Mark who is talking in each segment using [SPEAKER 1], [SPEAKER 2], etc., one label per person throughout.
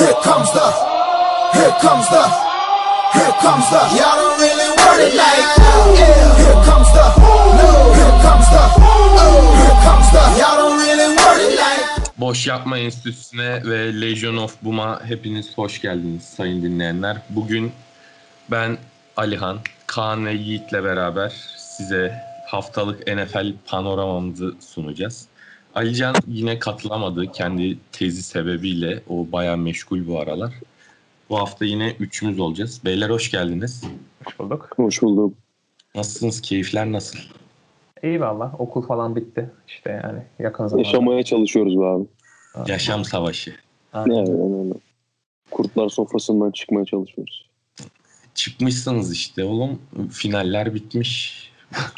[SPEAKER 1] Here comes the, here comes the, here comes the. Y'all don't really want it like that. Yeah. Here comes the, no. Here comes the, oh. Here comes the. Y'all don't really want it like.
[SPEAKER 2] Boş Yapma Enstitüsü'ne ve Legion of Boom'a hepiniz hoş geldiniz sayın dinleyenler. Bugün ben Alihan, Kaan ve Yiğit'le beraber size haftalık NFL panoramamızı sunacağız. Alican yine katılamadı kendi tezi sebebiyle. O bayağı meşgul bu aralar. Bu hafta yine üçümüz olacağız. Beyler hoş geldiniz.
[SPEAKER 3] Hoş bulduk.
[SPEAKER 4] Hoş bulduk.
[SPEAKER 2] Nasılsınız? Keyifler nasıl?
[SPEAKER 3] İyi valla. Okul falan bitti. İşte yani yakın zamanda.
[SPEAKER 4] Yaşamaya çalışıyoruz be abi.
[SPEAKER 2] Yaşam savaşı.
[SPEAKER 3] Aynen.
[SPEAKER 4] Yani, yani. Kurtlar sofrasından çıkmaya çalışıyoruz.
[SPEAKER 2] Çıkmışsınız işte oğlum. Finaller bitmiş.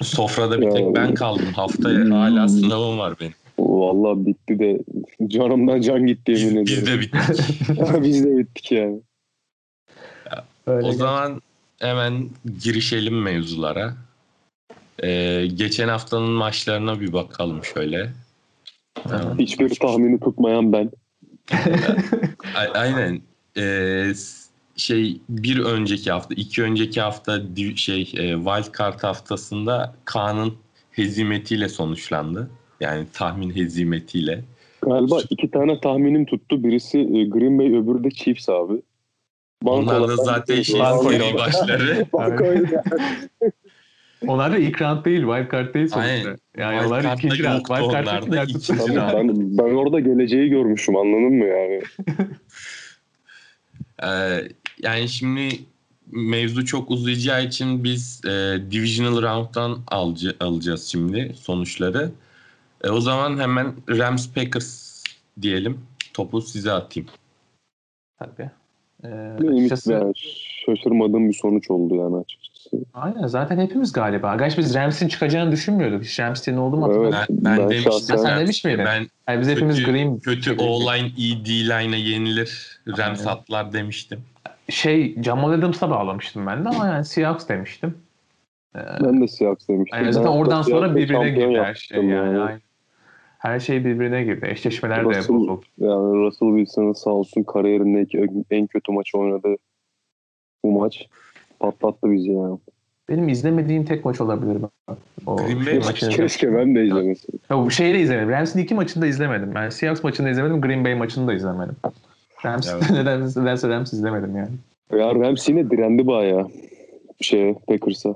[SPEAKER 2] Sofrada bir tek ben kaldım. Haftaya hala sınavım var benim.
[SPEAKER 4] Vallahi bitti de canımdan can gitti
[SPEAKER 2] Biz,
[SPEAKER 4] yemin
[SPEAKER 2] biz de bittik.
[SPEAKER 4] Biz de bittik yani.
[SPEAKER 3] Öyle
[SPEAKER 2] o
[SPEAKER 3] gel-
[SPEAKER 2] zaman hemen girişelim mevzulara. Ee, geçen haftanın maçlarına bir bakalım şöyle. Tamam.
[SPEAKER 4] Hiçbir tahmini tutmayan ben.
[SPEAKER 2] A- aynen. Ee, şey bir önceki hafta, iki önceki hafta şey e, wild card haftasında Kaan'ın hezimetiyle sonuçlandı. Yani tahmin hezimetiyle.
[SPEAKER 4] Galiba iki tane tahminim tuttu. Birisi e, Green Bay öbürü de Chiefs abi.
[SPEAKER 2] Onlar da zaten şey seri başları.
[SPEAKER 3] Onlar da ilk round değil. Wild card değil sonuçta.
[SPEAKER 2] Aynen.
[SPEAKER 3] Yani
[SPEAKER 2] Wild
[SPEAKER 3] onlar ikinci round. Wild card
[SPEAKER 2] onlar ikinci round.
[SPEAKER 4] ben, ben orada geleceği görmüşüm anladın mı yani?
[SPEAKER 2] Ee, yani şimdi mevzu çok uzayacağı için biz e, Divisional Round'dan alca- alacağız şimdi sonuçları. E, o zaman hemen Rams Packers diyelim. Topu size atayım.
[SPEAKER 3] Tabii. Ee, açıkçası-
[SPEAKER 4] yani şaşırmadığım bir sonuç oldu yani açıkçası.
[SPEAKER 3] Aynen zaten hepimiz galiba. Gerçi biz Rams'in çıkacağını düşünmüyorduk. Hiç Rams'in oldu mu
[SPEAKER 4] Evet.
[SPEAKER 2] Ben, ben,
[SPEAKER 4] Ben
[SPEAKER 2] demiştim.
[SPEAKER 3] Sen demiş miydin?
[SPEAKER 2] Ben
[SPEAKER 3] Yani biz hepimiz
[SPEAKER 2] kötü,
[SPEAKER 3] Green
[SPEAKER 2] kötü O-line iyi D-line'a yenilir. Rams
[SPEAKER 3] Aynen.
[SPEAKER 2] atlar demiştim.
[SPEAKER 3] şey Jamal Adams'a bağlamıştım ben de ama yani Seahawks demiştim. Ee,
[SPEAKER 4] Ben de Seahawks demiştim.
[SPEAKER 3] Yani zaten
[SPEAKER 4] Ben
[SPEAKER 3] oradan sonra birbirine girdi her şey.
[SPEAKER 4] yaptım
[SPEAKER 3] Yani. Her şey birbirine girdi. Eşleşmeler de bozuldu.
[SPEAKER 4] Yani Russell Wilson'ın sağ olsun kariyerindeki en kötü maçı oynadı. Bu maç patlattı bizi yani.
[SPEAKER 3] Benim izlemediğim tek maç olabilir. ben. O
[SPEAKER 2] Green Bay
[SPEAKER 3] şey
[SPEAKER 2] maçı.
[SPEAKER 3] maçını.
[SPEAKER 4] Keşke ben de izlemesin.
[SPEAKER 3] Ya bu şeyi de izlemedim. Rams'in iki maçını da izlemedim. Yani Seahawks maçını da izlemedim. Green Bay maçını da izlemedim. Rams,
[SPEAKER 2] Evet.
[SPEAKER 3] neden, nedense Rams izlemedim yani.
[SPEAKER 4] Ya Rams yine direndi bayağı şeye Packers'a.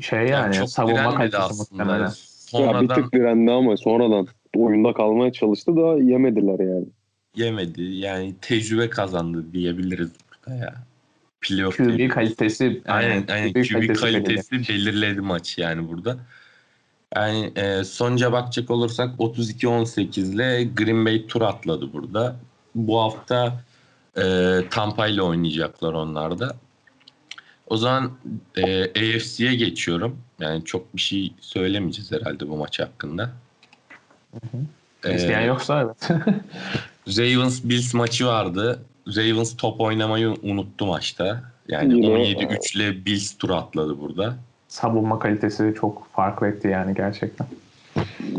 [SPEAKER 3] Şey yani,
[SPEAKER 2] Yani çok
[SPEAKER 3] savunma kalitesi
[SPEAKER 2] aslında.
[SPEAKER 3] Muhtemelen.
[SPEAKER 4] Ya bir
[SPEAKER 2] Sonradan
[SPEAKER 4] tık direndi ama sonradan oyunda kalmaya çalıştı da yemediler yani.
[SPEAKER 2] yemedi. Yani tecrübe kazandı diyebiliriz burada ya. Playoff
[SPEAKER 3] QB kalitesi
[SPEAKER 2] Aynen, aynen.
[SPEAKER 3] QB
[SPEAKER 2] QB kalitesi,
[SPEAKER 3] belirli.
[SPEAKER 2] belirledi maçı yani burada. Yani e, sonuca bakacak olursak 32-18 ile Green Bay tur atladı burada. Bu hafta e, Tampa ile oynayacaklar onlar da. O zaman e, AFC'ye geçiyorum. Yani çok bir şey söylemeyeceğiz herhalde bu maç hakkında. E,
[SPEAKER 3] İsteyen yoksa evet.
[SPEAKER 2] Ravens Bills maçı vardı. Ravens top oynamayı unuttu maçta. Yani
[SPEAKER 4] Yine-
[SPEAKER 2] 17-3 ile Bills tur atladı burada.
[SPEAKER 3] savunma kalitesi çok fark etti yani gerçekten.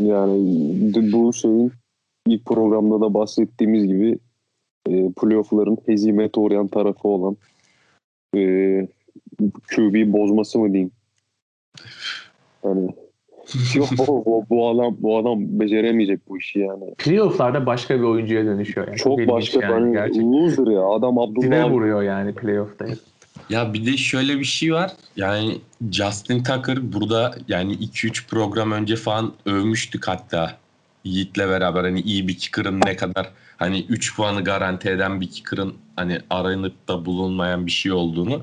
[SPEAKER 4] Yani bu şeyin ilk programda da bahsettiğimiz gibi e, playoff'ların hezimete uğrayan tarafı olan e, QB bozması mı diyeyim? Yani yok bu, bu, bu adam bu adam beceremeyecek bu işi yani.
[SPEAKER 3] Playoff'larda başka bir oyuncuya dönüşüyor. Yani.
[SPEAKER 4] Çok başka
[SPEAKER 3] yani
[SPEAKER 4] yani,
[SPEAKER 3] gerçekten.
[SPEAKER 4] loser ya. Adam Abdullah
[SPEAKER 3] vuruyor yani playoff'ta.
[SPEAKER 2] Ya bir de şöyle bir şey var. Yani Justin Tucker burada yani 2-3 program önce falan övmüştük hatta Yiğit'le beraber hani iyi bir kicker'ın ne kadar hani 3 puanı garanti eden bir kicker'ın hani aranıp da bulunmayan bir şey olduğunu.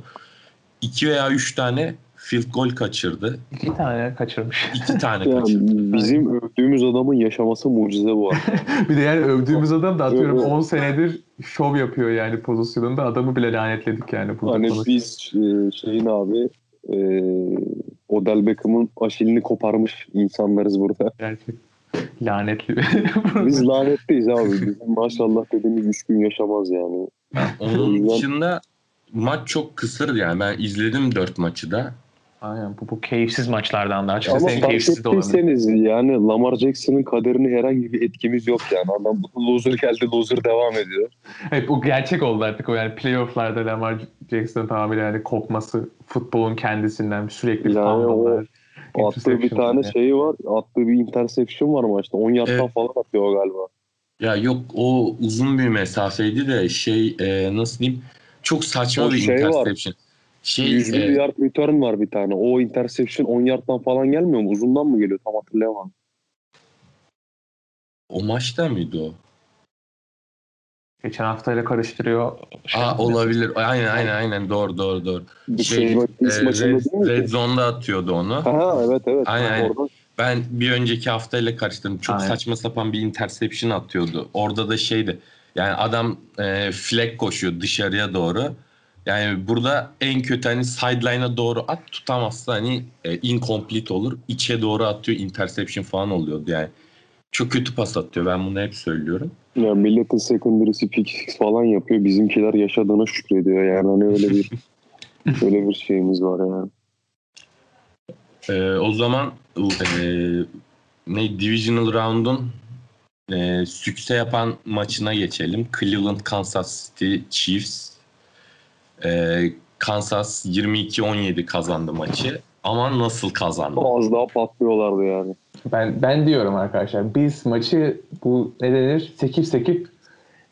[SPEAKER 2] 2 veya 3 tane field goal kaçırdı.
[SPEAKER 3] İki tane kaçırmış.
[SPEAKER 2] 2 tane
[SPEAKER 4] yani
[SPEAKER 2] kaçırdı.
[SPEAKER 4] bizim övdüğümüz adamın yaşaması mucize bu arada.
[SPEAKER 3] bir de yani övdüğümüz adam da atıyorum
[SPEAKER 4] Evet.
[SPEAKER 3] 10 senedir şov yapıyor yani pozisyonunda. Adamı bile lanetledik yani. burada
[SPEAKER 4] Hani
[SPEAKER 3] konuşuyoruz.
[SPEAKER 4] biz e, şeyin abi e, Odell Beckham'ın aşilini koparmış insanlarız burada.
[SPEAKER 3] Gerçek. Lanetli.
[SPEAKER 4] Biz lanetteyiz abi. Bizim maşallah dediğimiz 3 gün yaşamaz yani.
[SPEAKER 2] Onun dışında maç çok kısır yani ben izledim 4 maçı da.
[SPEAKER 3] Aynen bu, bu keyifsiz maçlardan da
[SPEAKER 4] Ama
[SPEAKER 3] açıkçası en
[SPEAKER 4] fark
[SPEAKER 3] keyifsiz de olabilir.
[SPEAKER 4] yani Lamar Jackson'ın kaderine herhangi bir etkimiz yok yani. Adam loser geldi loser devam ediyor.
[SPEAKER 3] Evet bu gerçek oldu artık o yani playofflarda Lamar Jackson tamamıyla yani kopması futbolun kendisinden sürekli
[SPEAKER 4] Yani o Attığı bir tane
[SPEAKER 3] yani.
[SPEAKER 4] şeyi var. Attığı bir interception var maçta. 10 yardtan
[SPEAKER 2] Evet.
[SPEAKER 4] falan atıyor o galiba.
[SPEAKER 2] Ya yok o uzun bir mesafeydi de şey e, nasıl diyeyim çok saçma
[SPEAKER 4] O
[SPEAKER 2] bir
[SPEAKER 4] şey var.
[SPEAKER 2] interception. Şey
[SPEAKER 4] 101
[SPEAKER 2] e,
[SPEAKER 4] yard return var bir tane. O interception 10 yardtan falan gelmiyor mu? Uzundan mı geliyor? Tam hatırlayamadım.
[SPEAKER 2] o maçta mıydı o?
[SPEAKER 3] Geçen haftayla karıştırıyor.
[SPEAKER 2] Aa olabilir. Aynen aynen aynen doğru doğru doğru. Şey,
[SPEAKER 4] şey,
[SPEAKER 2] e, Red? Red Zone'da atıyordu onu.
[SPEAKER 4] Aha evet evet.
[SPEAKER 2] Aynen, aynen.
[SPEAKER 4] Orada
[SPEAKER 2] Ben bir önceki haftayla karıştırdım. Çok
[SPEAKER 3] Aynen.
[SPEAKER 2] saçma sapan bir interception atıyordu. Orada da şeydi. Yani adam e, flag koşuyor dışarıya doğru. Yani burada en kötü hani sideline'a doğru at tutamazsa hani e, incomplete olur. İçe doğru atıyor interception falan oluyordu yani. Çok kötü pas atıyor. Ben bunu hep söylüyorum.
[SPEAKER 4] ya milletin secondary'si pick falan yapıyor. Bizimkiler yaşadığına şükrediyor. Yani hani öyle bir öyle bir şeyimiz var yani.
[SPEAKER 2] Ee, o zaman e, ne Divisional Round'un e, sükse yapan maçına geçelim. Cleveland Kansas City Chiefs. E, Kansas 22-17 kazandı maçı. Ama nasıl kazandı?
[SPEAKER 4] Az daha patlıyorlardı yani.
[SPEAKER 3] Ben ben diyorum arkadaşlar biz maçı bu ne denir sekip sekip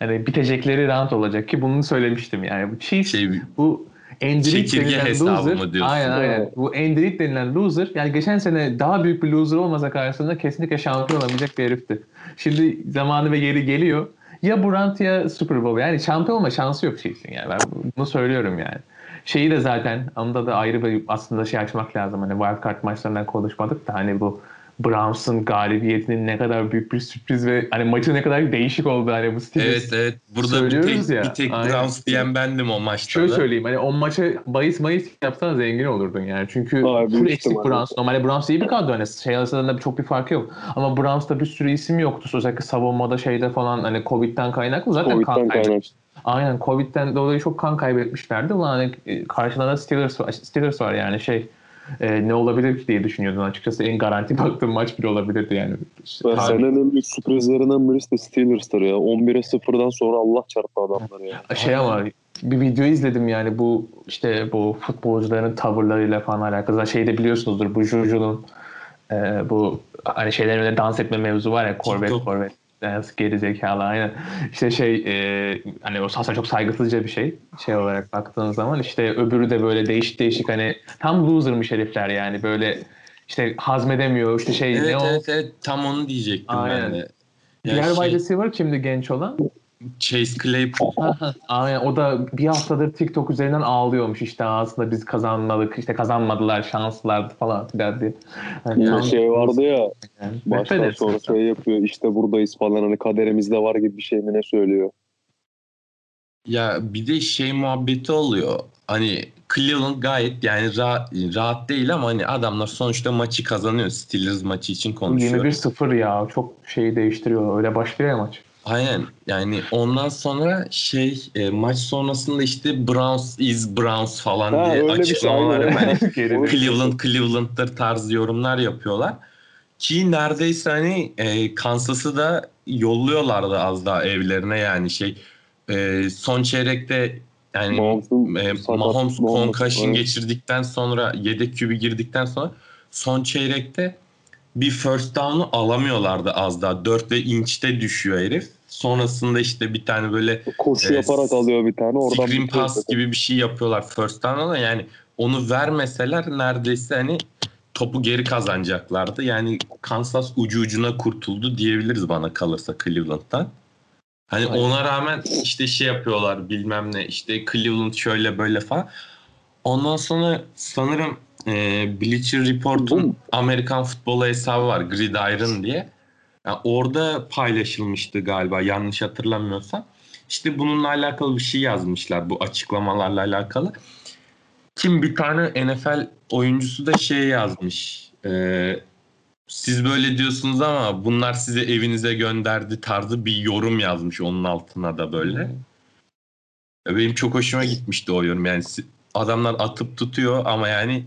[SPEAKER 3] yani bitecekleri round olacak ki bunu söylemiştim yani bu Chiefs
[SPEAKER 2] Şey,
[SPEAKER 3] bu Endrit
[SPEAKER 2] Çekirge
[SPEAKER 3] denilen
[SPEAKER 2] hesabı
[SPEAKER 3] loser.
[SPEAKER 2] mı diyorsun?
[SPEAKER 3] Aynen aynen.
[SPEAKER 4] Evet.
[SPEAKER 3] Bu Endrit denilen loser yani geçen sene daha büyük bir loser olmasa karşısında kesinlikle şampiyon olamayacak bir herifti. Şimdi zamanı ve yeri geliyor. Ya Brant ya Super Bowl. Yani şampiyon olma şansı yok Chiefs'in yani. Ben bunu söylüyorum yani. Şeyi de zaten onda da ayrı bir aslında şey açmak lazım. Hani wildcard maçlarından konuşmadık da hani bu Browns'ın galibiyetinin ne kadar büyük bir sürpriz ve hani maçın ne kadar değişik oldu hani bu Steelers.
[SPEAKER 2] evet evet. Burada bir
[SPEAKER 3] Söylüyoruz
[SPEAKER 2] tek,
[SPEAKER 3] ya,
[SPEAKER 2] bir tek
[SPEAKER 3] aynen.
[SPEAKER 2] Browns diyen bendim o maçta
[SPEAKER 3] Şöyle
[SPEAKER 2] da.
[SPEAKER 3] söyleyeyim hani o maça bahis mayıs yapsan zengin olurdun yani. Çünkü
[SPEAKER 4] Abi,
[SPEAKER 3] full eksik. Browns. Normalde Browns iyi bir kadro. Hani şey arasında çok bir farkı yok. Ama Browns'ta bir sürü isim yoktu. Özellikle savunmada şeyde falan hani Covid'den kaynaklı zaten kan
[SPEAKER 4] Covid'den
[SPEAKER 3] kaybı.
[SPEAKER 4] kaynak.
[SPEAKER 3] Aynen Covid'den dolayı çok kan kaybetmişlerdi. Ulan hani karşılarında Steelers var, Steelers var yani şey e, ne olabilir ki diye düşünüyordum açıkçası en garanti baktığım maç bile olabilirdi yani. İşte,
[SPEAKER 4] Ben senenin en büyük sürprizlerinden birisi de Steelers'tır ya. 11'e 0'dan sonra Allah çarptı adamları ya.
[SPEAKER 3] şey ama bir video izledim yani bu işte bu futbolcuların tavırlarıyla falan alakalı. Şey de biliyorsunuzdur bu Juju'nun e, bu hani şeylerin dans etme mevzu var ya Corvette
[SPEAKER 2] TikTok.
[SPEAKER 3] Dance geri zekalı aynen. İşte şey e, hani o aslında çok saygısızca bir şey şey olarak baktığın zaman işte öbürü de böyle değişik değişik hani tam loser'mış herifler yani böyle işte hazmedemiyor işte şey
[SPEAKER 2] Evet
[SPEAKER 3] ne o
[SPEAKER 2] evet evet tam onu diyecektim
[SPEAKER 3] Aynen.
[SPEAKER 2] ben de.
[SPEAKER 3] Diğer
[SPEAKER 2] şey,
[SPEAKER 3] receiver kimdi genç olan?
[SPEAKER 2] Chase Claypool.
[SPEAKER 3] Aynen o da bir haftadır TikTok üzerinden ağlıyormuş işte aslında biz kazanmadık işte kazanmadılar şanslılardı falan filan diye. Yani
[SPEAKER 4] Bir
[SPEAKER 3] tam-
[SPEAKER 4] şey vardı ya
[SPEAKER 3] yani. Nefret
[SPEAKER 4] baştan
[SPEAKER 3] edersin.
[SPEAKER 4] sonra şey yapıyor işte buradayız falan hani kaderimizde var gibi bir şey mi ne söylüyor.
[SPEAKER 2] Ya bir de şey muhabbeti oluyor. Hani Cleveland gayet yani rahat, rahat değil ama hani adamlar sonuçta maçı kazanıyor. Steelers maçı için konuşuyor.
[SPEAKER 3] 21-0 ya çok şeyi değiştiriyor öyle başlıyor ya maç.
[SPEAKER 2] Aynen yani ondan sonra şey e, maç sonrasında işte Browns is Browns falan
[SPEAKER 4] Ha,
[SPEAKER 2] diye
[SPEAKER 4] şey,
[SPEAKER 2] açıklamalar
[SPEAKER 4] aynen.
[SPEAKER 2] hani. Cleveland Cleveland'dır tarzı yorumlar yapıyorlar. Ki neredeyse hani e, Kansas'ı da yolluyorlardı az daha evlerine yani şey e, son çeyrekte yani
[SPEAKER 4] Mahomes'un
[SPEAKER 2] e, Mahomes concussion
[SPEAKER 4] evet.
[SPEAKER 2] geçirdikten sonra yedek QB girdikten sonra son çeyrekte bir first down'u alamıyorlardı az daha. 4 ve inçte düşüyor herif. Sonrasında işte bir tane böyle
[SPEAKER 4] koşu
[SPEAKER 2] e,
[SPEAKER 4] yaparak alıyor bir tane oradan
[SPEAKER 2] screen pass
[SPEAKER 4] yapıyor.
[SPEAKER 2] gibi bir şey yapıyorlar first down'a yani onu vermeseler neredeyse hani topu geri kazanacaklardı. Yani Kansas ucu ucuna kurtuldu diyebiliriz bana kalırsa Cleveland'dan. Hani
[SPEAKER 3] Aynen.
[SPEAKER 2] ona rağmen işte şey yapıyorlar bilmem ne işte Cleveland şöyle böyle falan. Ondan sonra sanırım e, Bleacher Report'un Amerikan futbolu hesabı var Gridiron diye. Yani orada paylaşılmıştı galiba yanlış hatırlamıyorsam. İşte bununla alakalı bir şey yazmışlar bu açıklamalarla alakalı. Kim bir tane NFL oyuncusu da şey yazmış. E, siz böyle diyorsunuz ama bunlar size evinize gönderdi tarzı bir yorum yazmış onun altına da böyle. Benim çok hoşuma gitmişti o yorum. Yani adamlar atıp tutuyor ama yani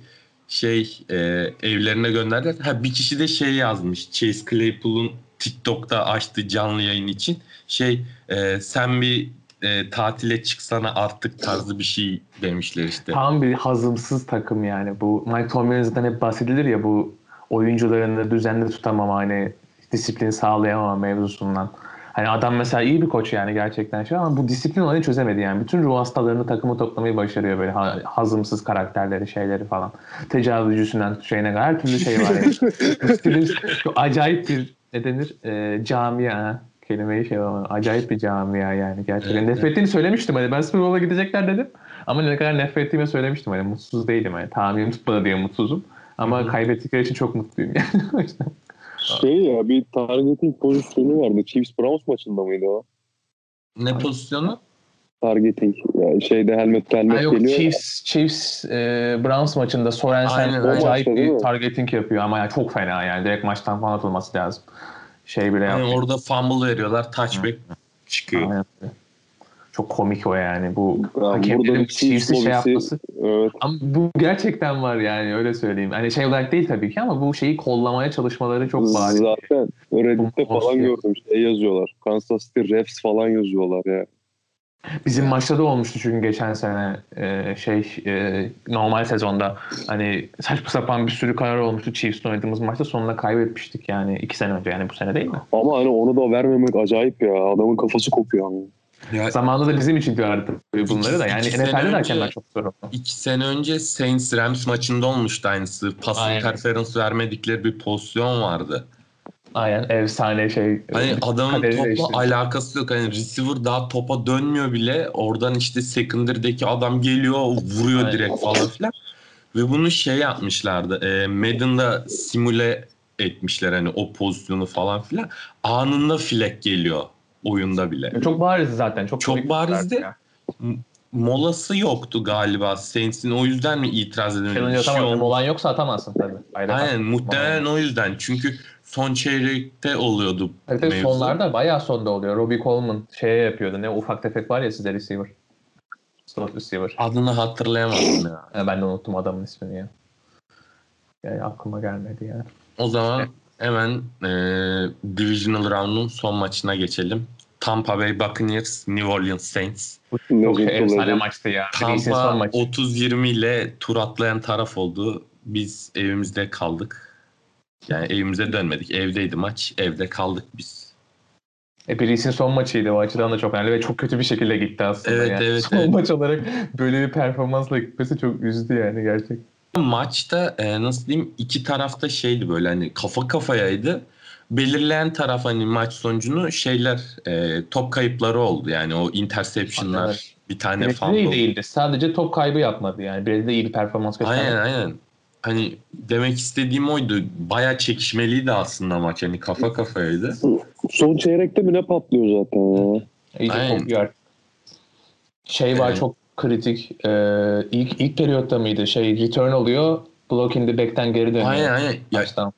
[SPEAKER 2] şey e, evlerine gönderdiler. Ha bir kişi de şey yazmış. Chase Claypool'un TikTok'ta açtığı canlı yayın için şey e, sen bir e, tatile çıksana artık tarzı bir şey demişler işte.
[SPEAKER 3] Tam bir hazımsız takım yani. Bu Mike Tomlin'den hep bahsedilir ya bu oyuncularını düzenli tutamama hani disiplin sağlayamama mevzusundan. Hani adam mesela iyi bir koç yani gerçekten şey ama bu disiplin olayını çözemedi yani. Bütün ruh hastalarını takımı toplamayı başarıyor böyle ha- hazımsız karakterleri şeyleri falan. Tecavüzcüsünden şeyine kadar her türlü şey var yani. Bu stilin çok acayip bir ne denir e, camia kelimeyi şey ama acayip bir camia yani gerçekten.
[SPEAKER 2] Evet,
[SPEAKER 3] nefret ettiğini söylemiştim hani ben Super Bowl'a gidecekler dedim. Ama ne kadar nefret ettiğimi söylemiştim hani mutsuz değilim hani tahminim tutmadı diye mutsuzum. Ama
[SPEAKER 2] Hı hı.
[SPEAKER 3] kaybettikleri için çok mutluyum yani.
[SPEAKER 4] Şey ya bir targeting pozisyonu vardı. Chiefs Browns maçında mıydı o?
[SPEAKER 2] Ne pozisyonu?
[SPEAKER 4] Targeting. Yani şeyde helmet helmet
[SPEAKER 3] yok
[SPEAKER 4] geliyor. ya.
[SPEAKER 3] Chiefs, Chiefs e, Browns maçında Sorensen acayip bir targeting yapıyor ama yani çok fena yani direkt maçtan falan atılması lazım. Şey bile
[SPEAKER 2] Yani
[SPEAKER 3] yapıyor.
[SPEAKER 2] orada fumble veriyorlar. Touchback çıkıyor.
[SPEAKER 3] Aynen. Çok komik o yani bu hakemlerin Chiefs'i şey yapması.
[SPEAKER 4] Evet.
[SPEAKER 3] Ama bu gerçekten var yani öyle söyleyeyim. Hani şey olarak değil tabii ki ama bu şeyi kollamaya çalışmaları çok bariz.
[SPEAKER 4] Zaten Reddit'te falan gördüm. Şey yazıyorlar. Kansas City Refs falan yazıyorlar ya.
[SPEAKER 3] Bizim maçta da olmuştu çünkü geçen sene e, şey e, normal sezonda hani saçma sapan bir sürü karar olmuştu Chiefs'le oynadığımız maçta sonunda kaybetmiştik yani iki sene önce yani bu sene değil mi?
[SPEAKER 4] Ama hani onu da vermemek acayip ya. Adamın kafası kopuyor ama.
[SPEAKER 2] Ya,
[SPEAKER 3] Zamanında da bizim için diyorlardı bunları da yani
[SPEAKER 2] İki
[SPEAKER 3] NFL'de de hakemler çok zor oldu.
[SPEAKER 2] iki sene önce Saints Rams maçında olmuştu aynısı. Pas interference vermedikleri bir pozisyon vardı.
[SPEAKER 3] Aynen efsane şey.
[SPEAKER 2] Hani adamın topla
[SPEAKER 3] değiştirdi.
[SPEAKER 2] alakası yok. Hani receiver daha topa dönmüyor bile. Oradan işte secondary'deki adam geliyor, vuruyor
[SPEAKER 3] Aynen.
[SPEAKER 2] direkt falan filan. Ve bunu şey yapmışlardı. E, Madden'da simüle etmişler hani o pozisyonu falan filan. Anında flag geliyor oyunda bile.
[SPEAKER 3] Çok bariz zaten. Çok,
[SPEAKER 2] Çok barizdi. Molası yoktu galiba Saints'in. O yüzden mi itiraz edemedi?
[SPEAKER 3] Challenge
[SPEAKER 2] şey
[SPEAKER 3] atamazsın.
[SPEAKER 2] olmuş.
[SPEAKER 3] Olan yoksa atamazsın tabii. Aynen.
[SPEAKER 2] Aynen muhtemelen o yüzden. Çünkü son çeyrekte oluyordu
[SPEAKER 3] Evet,
[SPEAKER 2] mevzu.
[SPEAKER 3] sonlarda bayağı sonda oluyor. Robbie Coleman şeye yapıyordu. Ne ufak tefek var ya size receiver. Slot receiver.
[SPEAKER 2] Adını hatırlayamadım ya.
[SPEAKER 3] Ha, ben de unuttum adamın ismini ya. Yani aklıma gelmedi ya.
[SPEAKER 2] O zaman hemen e, Divisional Round'un son maçına geçelim. Tampa Bay Buccaneers, New Orleans Saints.
[SPEAKER 3] Çok şey, efsane maçtı ya.
[SPEAKER 2] Tampa
[SPEAKER 3] maçı.
[SPEAKER 2] 30-20 ile tur atlayan taraf oldu. Biz evimizde kaldık. Yani evimize dönmedik. Evdeydi maç. Evde kaldık biz.
[SPEAKER 3] E, Birisinin son maçıydı. O açıdan da çok önemli ve çok kötü bir şekilde gitti aslında.
[SPEAKER 2] Evet,
[SPEAKER 3] yani.
[SPEAKER 2] evet,
[SPEAKER 3] Son
[SPEAKER 2] evet.
[SPEAKER 3] maç olarak böyle bir performansla gitmesi çok üzdü yani gerçekten.
[SPEAKER 2] Maçta e, nasıl diyeyim iki tarafta şeydi böyle hani kafa kafayaydı. Belirleyen taraf hani maç sonucunu şeyler e, top kayıpları oldu. Yani o interceptionlar
[SPEAKER 3] Evet.
[SPEAKER 2] bir tane fumble.
[SPEAKER 3] iyi değildi. Sadece top kaybı yapmadı yani. De iyi bir performans gösterdi.
[SPEAKER 2] Aynen aynen. Hani demek istediğim oydu. Baya çekişmeliydi aslında maç. Hani kafa kafayaydı.
[SPEAKER 4] Son çeyrekte mi ne patlıyor zaten ya?
[SPEAKER 3] İyice
[SPEAKER 2] Aynen.
[SPEAKER 3] kopuyor. Şey var
[SPEAKER 2] Evet.
[SPEAKER 3] çok kritik. Ee, ilk ilk periyotta mıydı? Şey return oluyor. Block in the back'ten geri dönüyor.
[SPEAKER 2] Aynen aynen. Ya
[SPEAKER 3] Touchdown.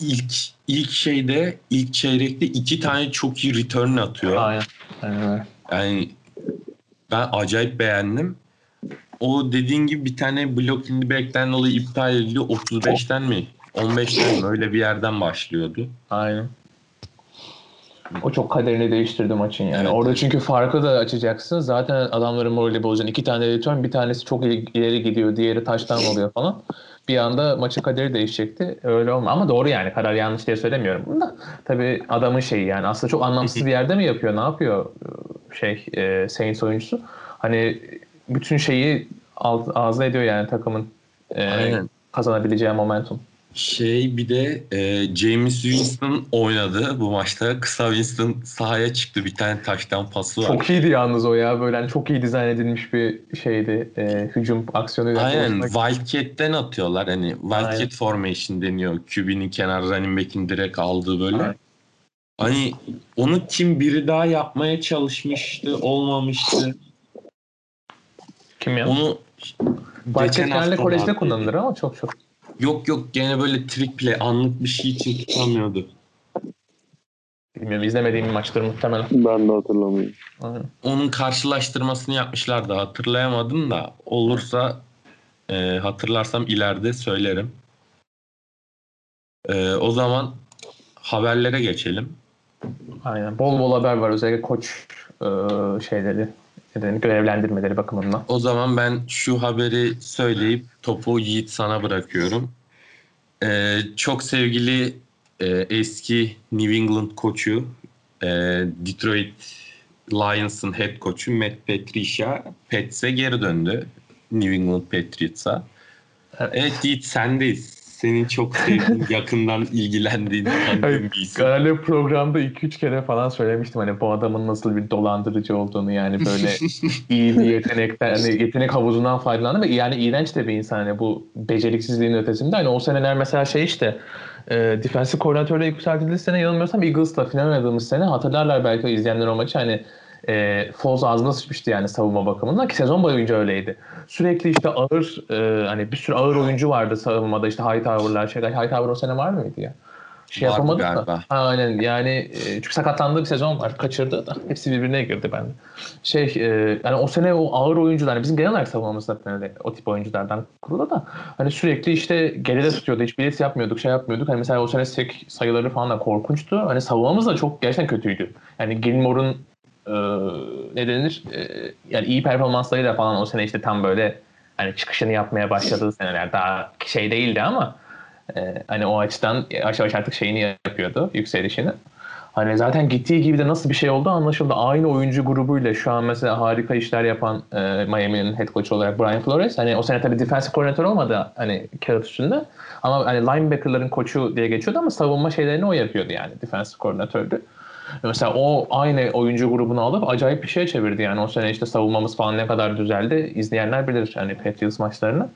[SPEAKER 2] ilk ilk şeyde ilk çeyrekte iki tane çok iyi return atıyor.
[SPEAKER 3] Aynen. Aynen.
[SPEAKER 2] Yani ben acayip beğendim. O dediğin gibi bir tane block in the back'ten dolayı iptal ediliyor. 35'ten mi? 15'ten mi? Öyle bir yerden başlıyordu.
[SPEAKER 3] Aynen. O çok kaderini değiştirdi maçın yani.
[SPEAKER 2] Evet.
[SPEAKER 3] Orada çünkü farkı da açacaksın. Zaten adamların morali bozacaksın. İki tane return, bir tanesi çok il- ileri gidiyor, diğeri touchdown oluyor falan. Bir anda maçın kaderi değişecekti. Öyle olma. Ama doğru yani. Karar yanlış diye söylemiyorum. Da, tabii adamın şeyi yani. Aslında çok anlamsız bir yerde mi yapıyor? Ne yapıyor şey e, Saints oyuncusu? Hani bütün şeyi ağzına ediyor yani takımın e,
[SPEAKER 2] Aynen.
[SPEAKER 3] kazanabileceği momentum.
[SPEAKER 2] Şey bir de e, James Winston oynadı bu maçta. Kısa Winston sahaya çıktı. Bir tane taştan pası var.
[SPEAKER 3] Çok iyiydi yalnız o ya. Böyle hani çok iyi dizayn edilmiş bir şeydi. E, hücum aksiyonu.
[SPEAKER 2] Aynen Wildcat'ten atıyorlar. Hani Wildcat
[SPEAKER 3] Aynen.
[SPEAKER 2] formation deniyor. QB'nin kenar running back'in direkt aldığı böyle.
[SPEAKER 3] Aynen.
[SPEAKER 2] Hani onu kim biri daha yapmaya çalışmıştı, olmamıştı.
[SPEAKER 3] Kim ya?
[SPEAKER 2] Onu
[SPEAKER 3] Basket genelde
[SPEAKER 2] hafta
[SPEAKER 3] kolejde
[SPEAKER 2] vardı.
[SPEAKER 3] kullanılır ama çok çok.
[SPEAKER 2] Yok yok gene böyle trick play anlık bir şey için tutamıyordu.
[SPEAKER 3] Bilmiyorum izlemediğim maçtır muhtemelen.
[SPEAKER 4] Ben de hatırlamıyorum.
[SPEAKER 3] Aynen.
[SPEAKER 2] Onun karşılaştırmasını yapmışlardı hatırlayamadım da olursa Ee, hatırlarsam ileride söylerim. Ee, o zaman haberlere geçelim.
[SPEAKER 3] Aynen. Bol bol haber var özellikle koç e, şeyleri görevlendirmeleri bakımından.
[SPEAKER 2] O zaman ben şu haberi söyleyip topu Yiğit sana bırakıyorum. Ee, çok sevgili e, eski New England koçu, e, Detroit Lions'ın head koçu Matt Patricia Pets'e geri döndü. New England Patriots'a.
[SPEAKER 3] Evet.
[SPEAKER 2] Evet Yiğit sendeyiz. Senin çok sevdiğin, yakından ilgilendiğin, tanıdığın bir isim.
[SPEAKER 3] Galiba programda 2-3 kere falan söylemiştim hani bu adamın nasıl bir dolandırıcı olduğunu yani böyle iyi bir yetenekten hani yetenek havuzundan faydalandı ve yani iğrenç de bir insan hani bu beceriksizliğin ötesinde hani o seneler mesela şey işte e, defensive koordinatörle yükseltildiği sene yanılmıyorsam Eagles'la final oynadığımız sene hatırlarlar belki izleyenler o maçı hani e, Foles ağzına sıçmıştı yani savunma bakımından ki sezon boyunca öyleydi. Sürekli işte ağır e, hani bir sürü ağır oyuncu vardı savunmada işte Hightower'lar şeyler. Hightower o sene var mıydı ya? Şey
[SPEAKER 2] Vardı
[SPEAKER 3] yapamadı
[SPEAKER 2] galiba.
[SPEAKER 3] da. Ha, aynen yani e, çünkü sakatlandığı bir sezon var. Kaçırdı da. Hepsi birbirine girdi bende. Şey e, yani o sene o ağır oyuncular hani bizim genel olarak savunmamız zaten öyle o tip oyunculardan kurulu da hani sürekli işte geride tutuyordu. Hiç bilet yapmıyorduk şey yapmıyorduk. Hani mesela o sene sek sayıları falan da korkunçtu. Hani savunmamız da çok gerçekten kötüydü. Yani Gilmore'un e, ne denir? E, yani iyi performanslarıyla falan o sene işte tam böyle hani çıkışını yapmaya başladığı seneler daha şey değildi ama e, hani o açıdan yavaş yavaş artık şeyini yapıyordu yükselişini. Hani zaten gittiği gibi de nasıl bir şey oldu anlaşıldı. Aynı oyuncu grubuyla şu an mesela harika işler yapan e, Miami'nin head coach olarak Brian Flores. Hani o sene tabii defensive koordinatör olmadı hani kağıt üstünde. Ama hani linebacker'ların koçu diye geçiyordu ama savunma şeylerini o yapıyordu yani defensive koordinatördü. Mesela o aynı oyuncu grubunu alıp acayip bir şeye çevirdi yani o sene işte savunmamız falan ne kadar düzeldi izleyenler bilir hani Patriots maçlarını.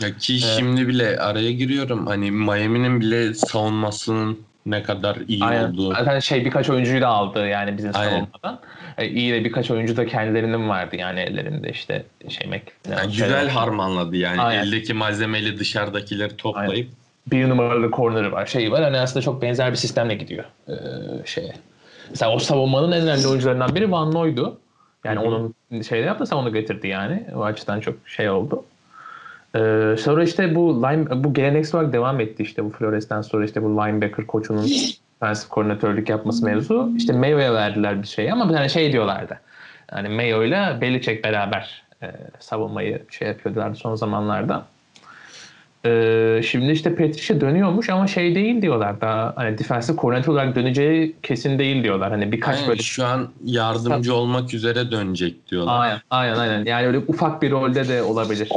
[SPEAKER 2] Ya ki şimdi bile araya giriyorum. Hani Miami'nin bile savunmasının ne kadar iyi
[SPEAKER 3] Aynen.
[SPEAKER 2] olduğu.
[SPEAKER 3] Zaten şey birkaç oyuncuyu da aldı yani bizim
[SPEAKER 2] Aynen.
[SPEAKER 3] savunmadan. E, iyi de birkaç oyuncu da kendilerinin vardı yani ellerinde işte şey Mac.
[SPEAKER 2] Yani
[SPEAKER 3] şey-
[SPEAKER 2] güzel harmanladı yani.
[SPEAKER 3] Aynen.
[SPEAKER 2] Eldeki malzemeyle dışarıdakileri toplayıp.
[SPEAKER 3] bir numaralı corner'ı var, şeyi var. Hani aslında çok benzer bir sistemle gidiyor ee, şeye. Mesela o savunmanın en önemli oyuncularından biri Van Noy'du. Yani
[SPEAKER 2] Hı hı.
[SPEAKER 3] onun şeyde yaptıysa onu getirdi yani. O açıdan çok şey oldu. Ee, sonra işte bu line, bu geleneksel olarak devam etti işte bu Flores'ten sonra işte bu linebacker koçunun defensive koordinatörlük yapması mevzu. İşte Mayo'ya verdiler bir şey ama bir tane şey diyorlardı. Yani Mayo ile Belichick beraber e, savunmayı şey yapıyorlardı son zamanlarda. Ee, şimdi işte Petric'e dönüyormuş ama şey değil diyorlar daha hani defensive koordinatör olarak döneceği kesin değil diyorlar. Hani birkaç
[SPEAKER 2] Aynen,
[SPEAKER 3] böyle
[SPEAKER 2] şu an yardımcı olmak üzere dönecek diyorlar.
[SPEAKER 3] aynen aynen aynen yani öyle ufak bir rolde de olabilir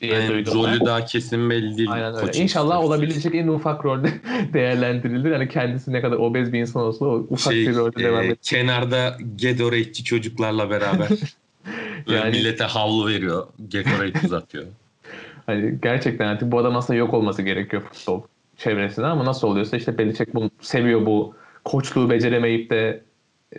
[SPEAKER 3] diye
[SPEAKER 2] Yani
[SPEAKER 3] duydum.
[SPEAKER 2] rolü daha kesin belli değil.
[SPEAKER 3] Aynen öyle.
[SPEAKER 2] koçun.
[SPEAKER 3] İnşallah olabilecek en ufak rolde değerlendirilir. Yani kendisi ne kadar obez bir insan olsa o ufak
[SPEAKER 2] şey,
[SPEAKER 3] bir rolde
[SPEAKER 2] e,
[SPEAKER 3] devam et.
[SPEAKER 2] kenarda Gatorade çocuklarla beraber
[SPEAKER 3] Yani-
[SPEAKER 2] millete havlu veriyor. Gatorade uzatıyor.
[SPEAKER 3] Hani gerçekten artık bu adam aslında yok olması gerekiyor futbol çevresinde ama nasıl oluyorsa işte Belichick bunu seviyor bu koçluğu beceremeyip de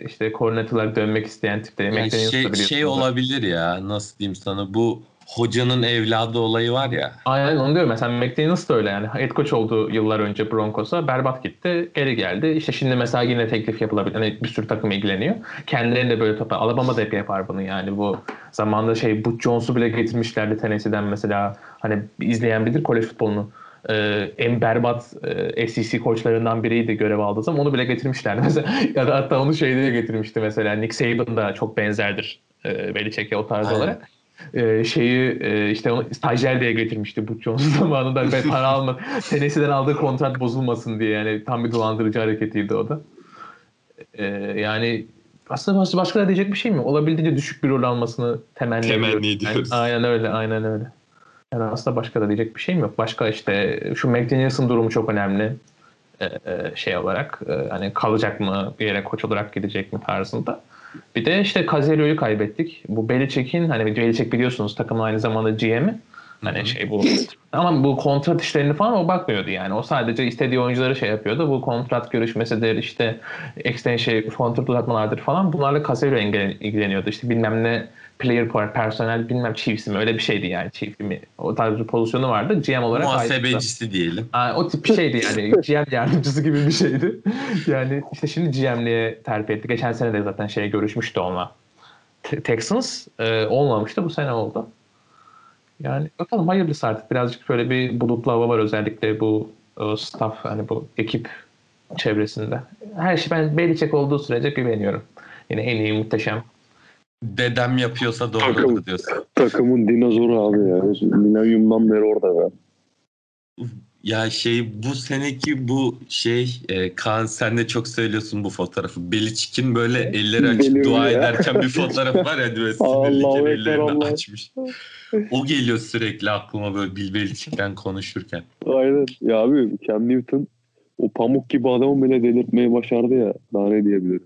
[SPEAKER 3] işte koordinatörler dönmek isteyen tipte.
[SPEAKER 2] Yani şey, şey olabilir ya nasıl diyeyim sana bu hocanın evladı olayı var ya.
[SPEAKER 3] Aynen onu diyorum. Mesela McDaniels da öyle yani. Head coach oldu yıllar önce Broncos'a. Berbat gitti. Geri geldi. İşte şimdi mesela yine teklif yapılabilir. Hani bir sürü takım ilgileniyor. Kendilerini de böyle topa. Alabama da hep yapar bunu yani. Bu zamanda şey Butch Jones'u bile getirmişlerdi Tennessee'den mesela. Hani izleyen bilir kolej futbolunu. Ee, en berbat e, SEC koçlarından biriydi görev aldığı zaman onu bile getirmişlerdi mesela. ya da hatta onu şeyde de getirmişti mesela. Nick Saban da çok benzerdir e, Belichick'e o tarz
[SPEAKER 2] Aynen.
[SPEAKER 3] olarak e, şeyi e, işte onu stajyer diye getirmişti Butch Jones zamanında ve para alma Tennessee'den aldığı kontrat bozulmasın diye yani tam bir dolandırıcı hareketiydi o da. E, yani aslında başka, da diyecek bir şey mi? Olabildiğince düşük bir rol almasını temenni,
[SPEAKER 2] Temenni ediyoruz.
[SPEAKER 3] Yani, aynen öyle, aynen öyle. Yani aslında başka da diyecek bir şeyim yok. Başka işte şu McDaniels'ın durumu çok önemli. E, e, şey olarak e, hani kalacak mı bir yere koç olarak gidecek mi tarzında. Bir de işte Caserio'yu kaybettik. Bu Belichick'in hani Belichick biliyorsunuz takımın aynı zamanda GM'i. Hani şey bu ama bu kontrat işlerini falan o bakmıyordu yani. O sadece istediği oyuncuları şey yapıyordu. Bu kontrat görüşmesidir işte extension şey, kontrat uzatmalardır falan. Bunlarla ilgilen- ilgileniyordu. İşte bilmem ne player personel bilmem chiefs mi öyle bir şeydi yani chief mi o tarz bir pozisyonu vardı. GM olarak ayrıca-
[SPEAKER 2] Muhasebecisi diyelim.
[SPEAKER 3] Aa, o tip bir şeydi yani. GM yardımcısı gibi bir şeydi. Yani işte şimdi GM'liğe terfi etti. Geçen sene de zaten şey görüşmüştü onunla. Te- Texans e, olmamıştı. Bu sene oldu. Yani bakalım hayırlısı artık. Birazcık böyle bir bulutlu hava var özellikle bu o staff hani bu ekip çevresinde. Her şey ben Belichick olduğu sürece güveniyorum. Yine en iyi muhteşem.
[SPEAKER 2] Dedem yapıyorsa
[SPEAKER 4] Takım.
[SPEAKER 2] doğrudur diyorsun.
[SPEAKER 4] Takımın dinozoru abi ya. Milenyumdan beri orada ya.
[SPEAKER 2] Ya şey bu seneki bu şey e, Kaan sen de çok söylüyorsun bu fotoğrafı. Belichick'in böyle elleri açıp dua
[SPEAKER 4] ya.
[SPEAKER 2] ederken bir fotoğraf var ya böyle sinirliyken ellerini
[SPEAKER 4] Allah.
[SPEAKER 2] açmış. O geliyor sürekli aklıma böyle Bill Belichick'ten konuşurken.
[SPEAKER 4] Aynen. Ya abi Cam Newton o pamuk gibi adamı bile delirtmeyi başardı ya. Daha ne diyebilirim.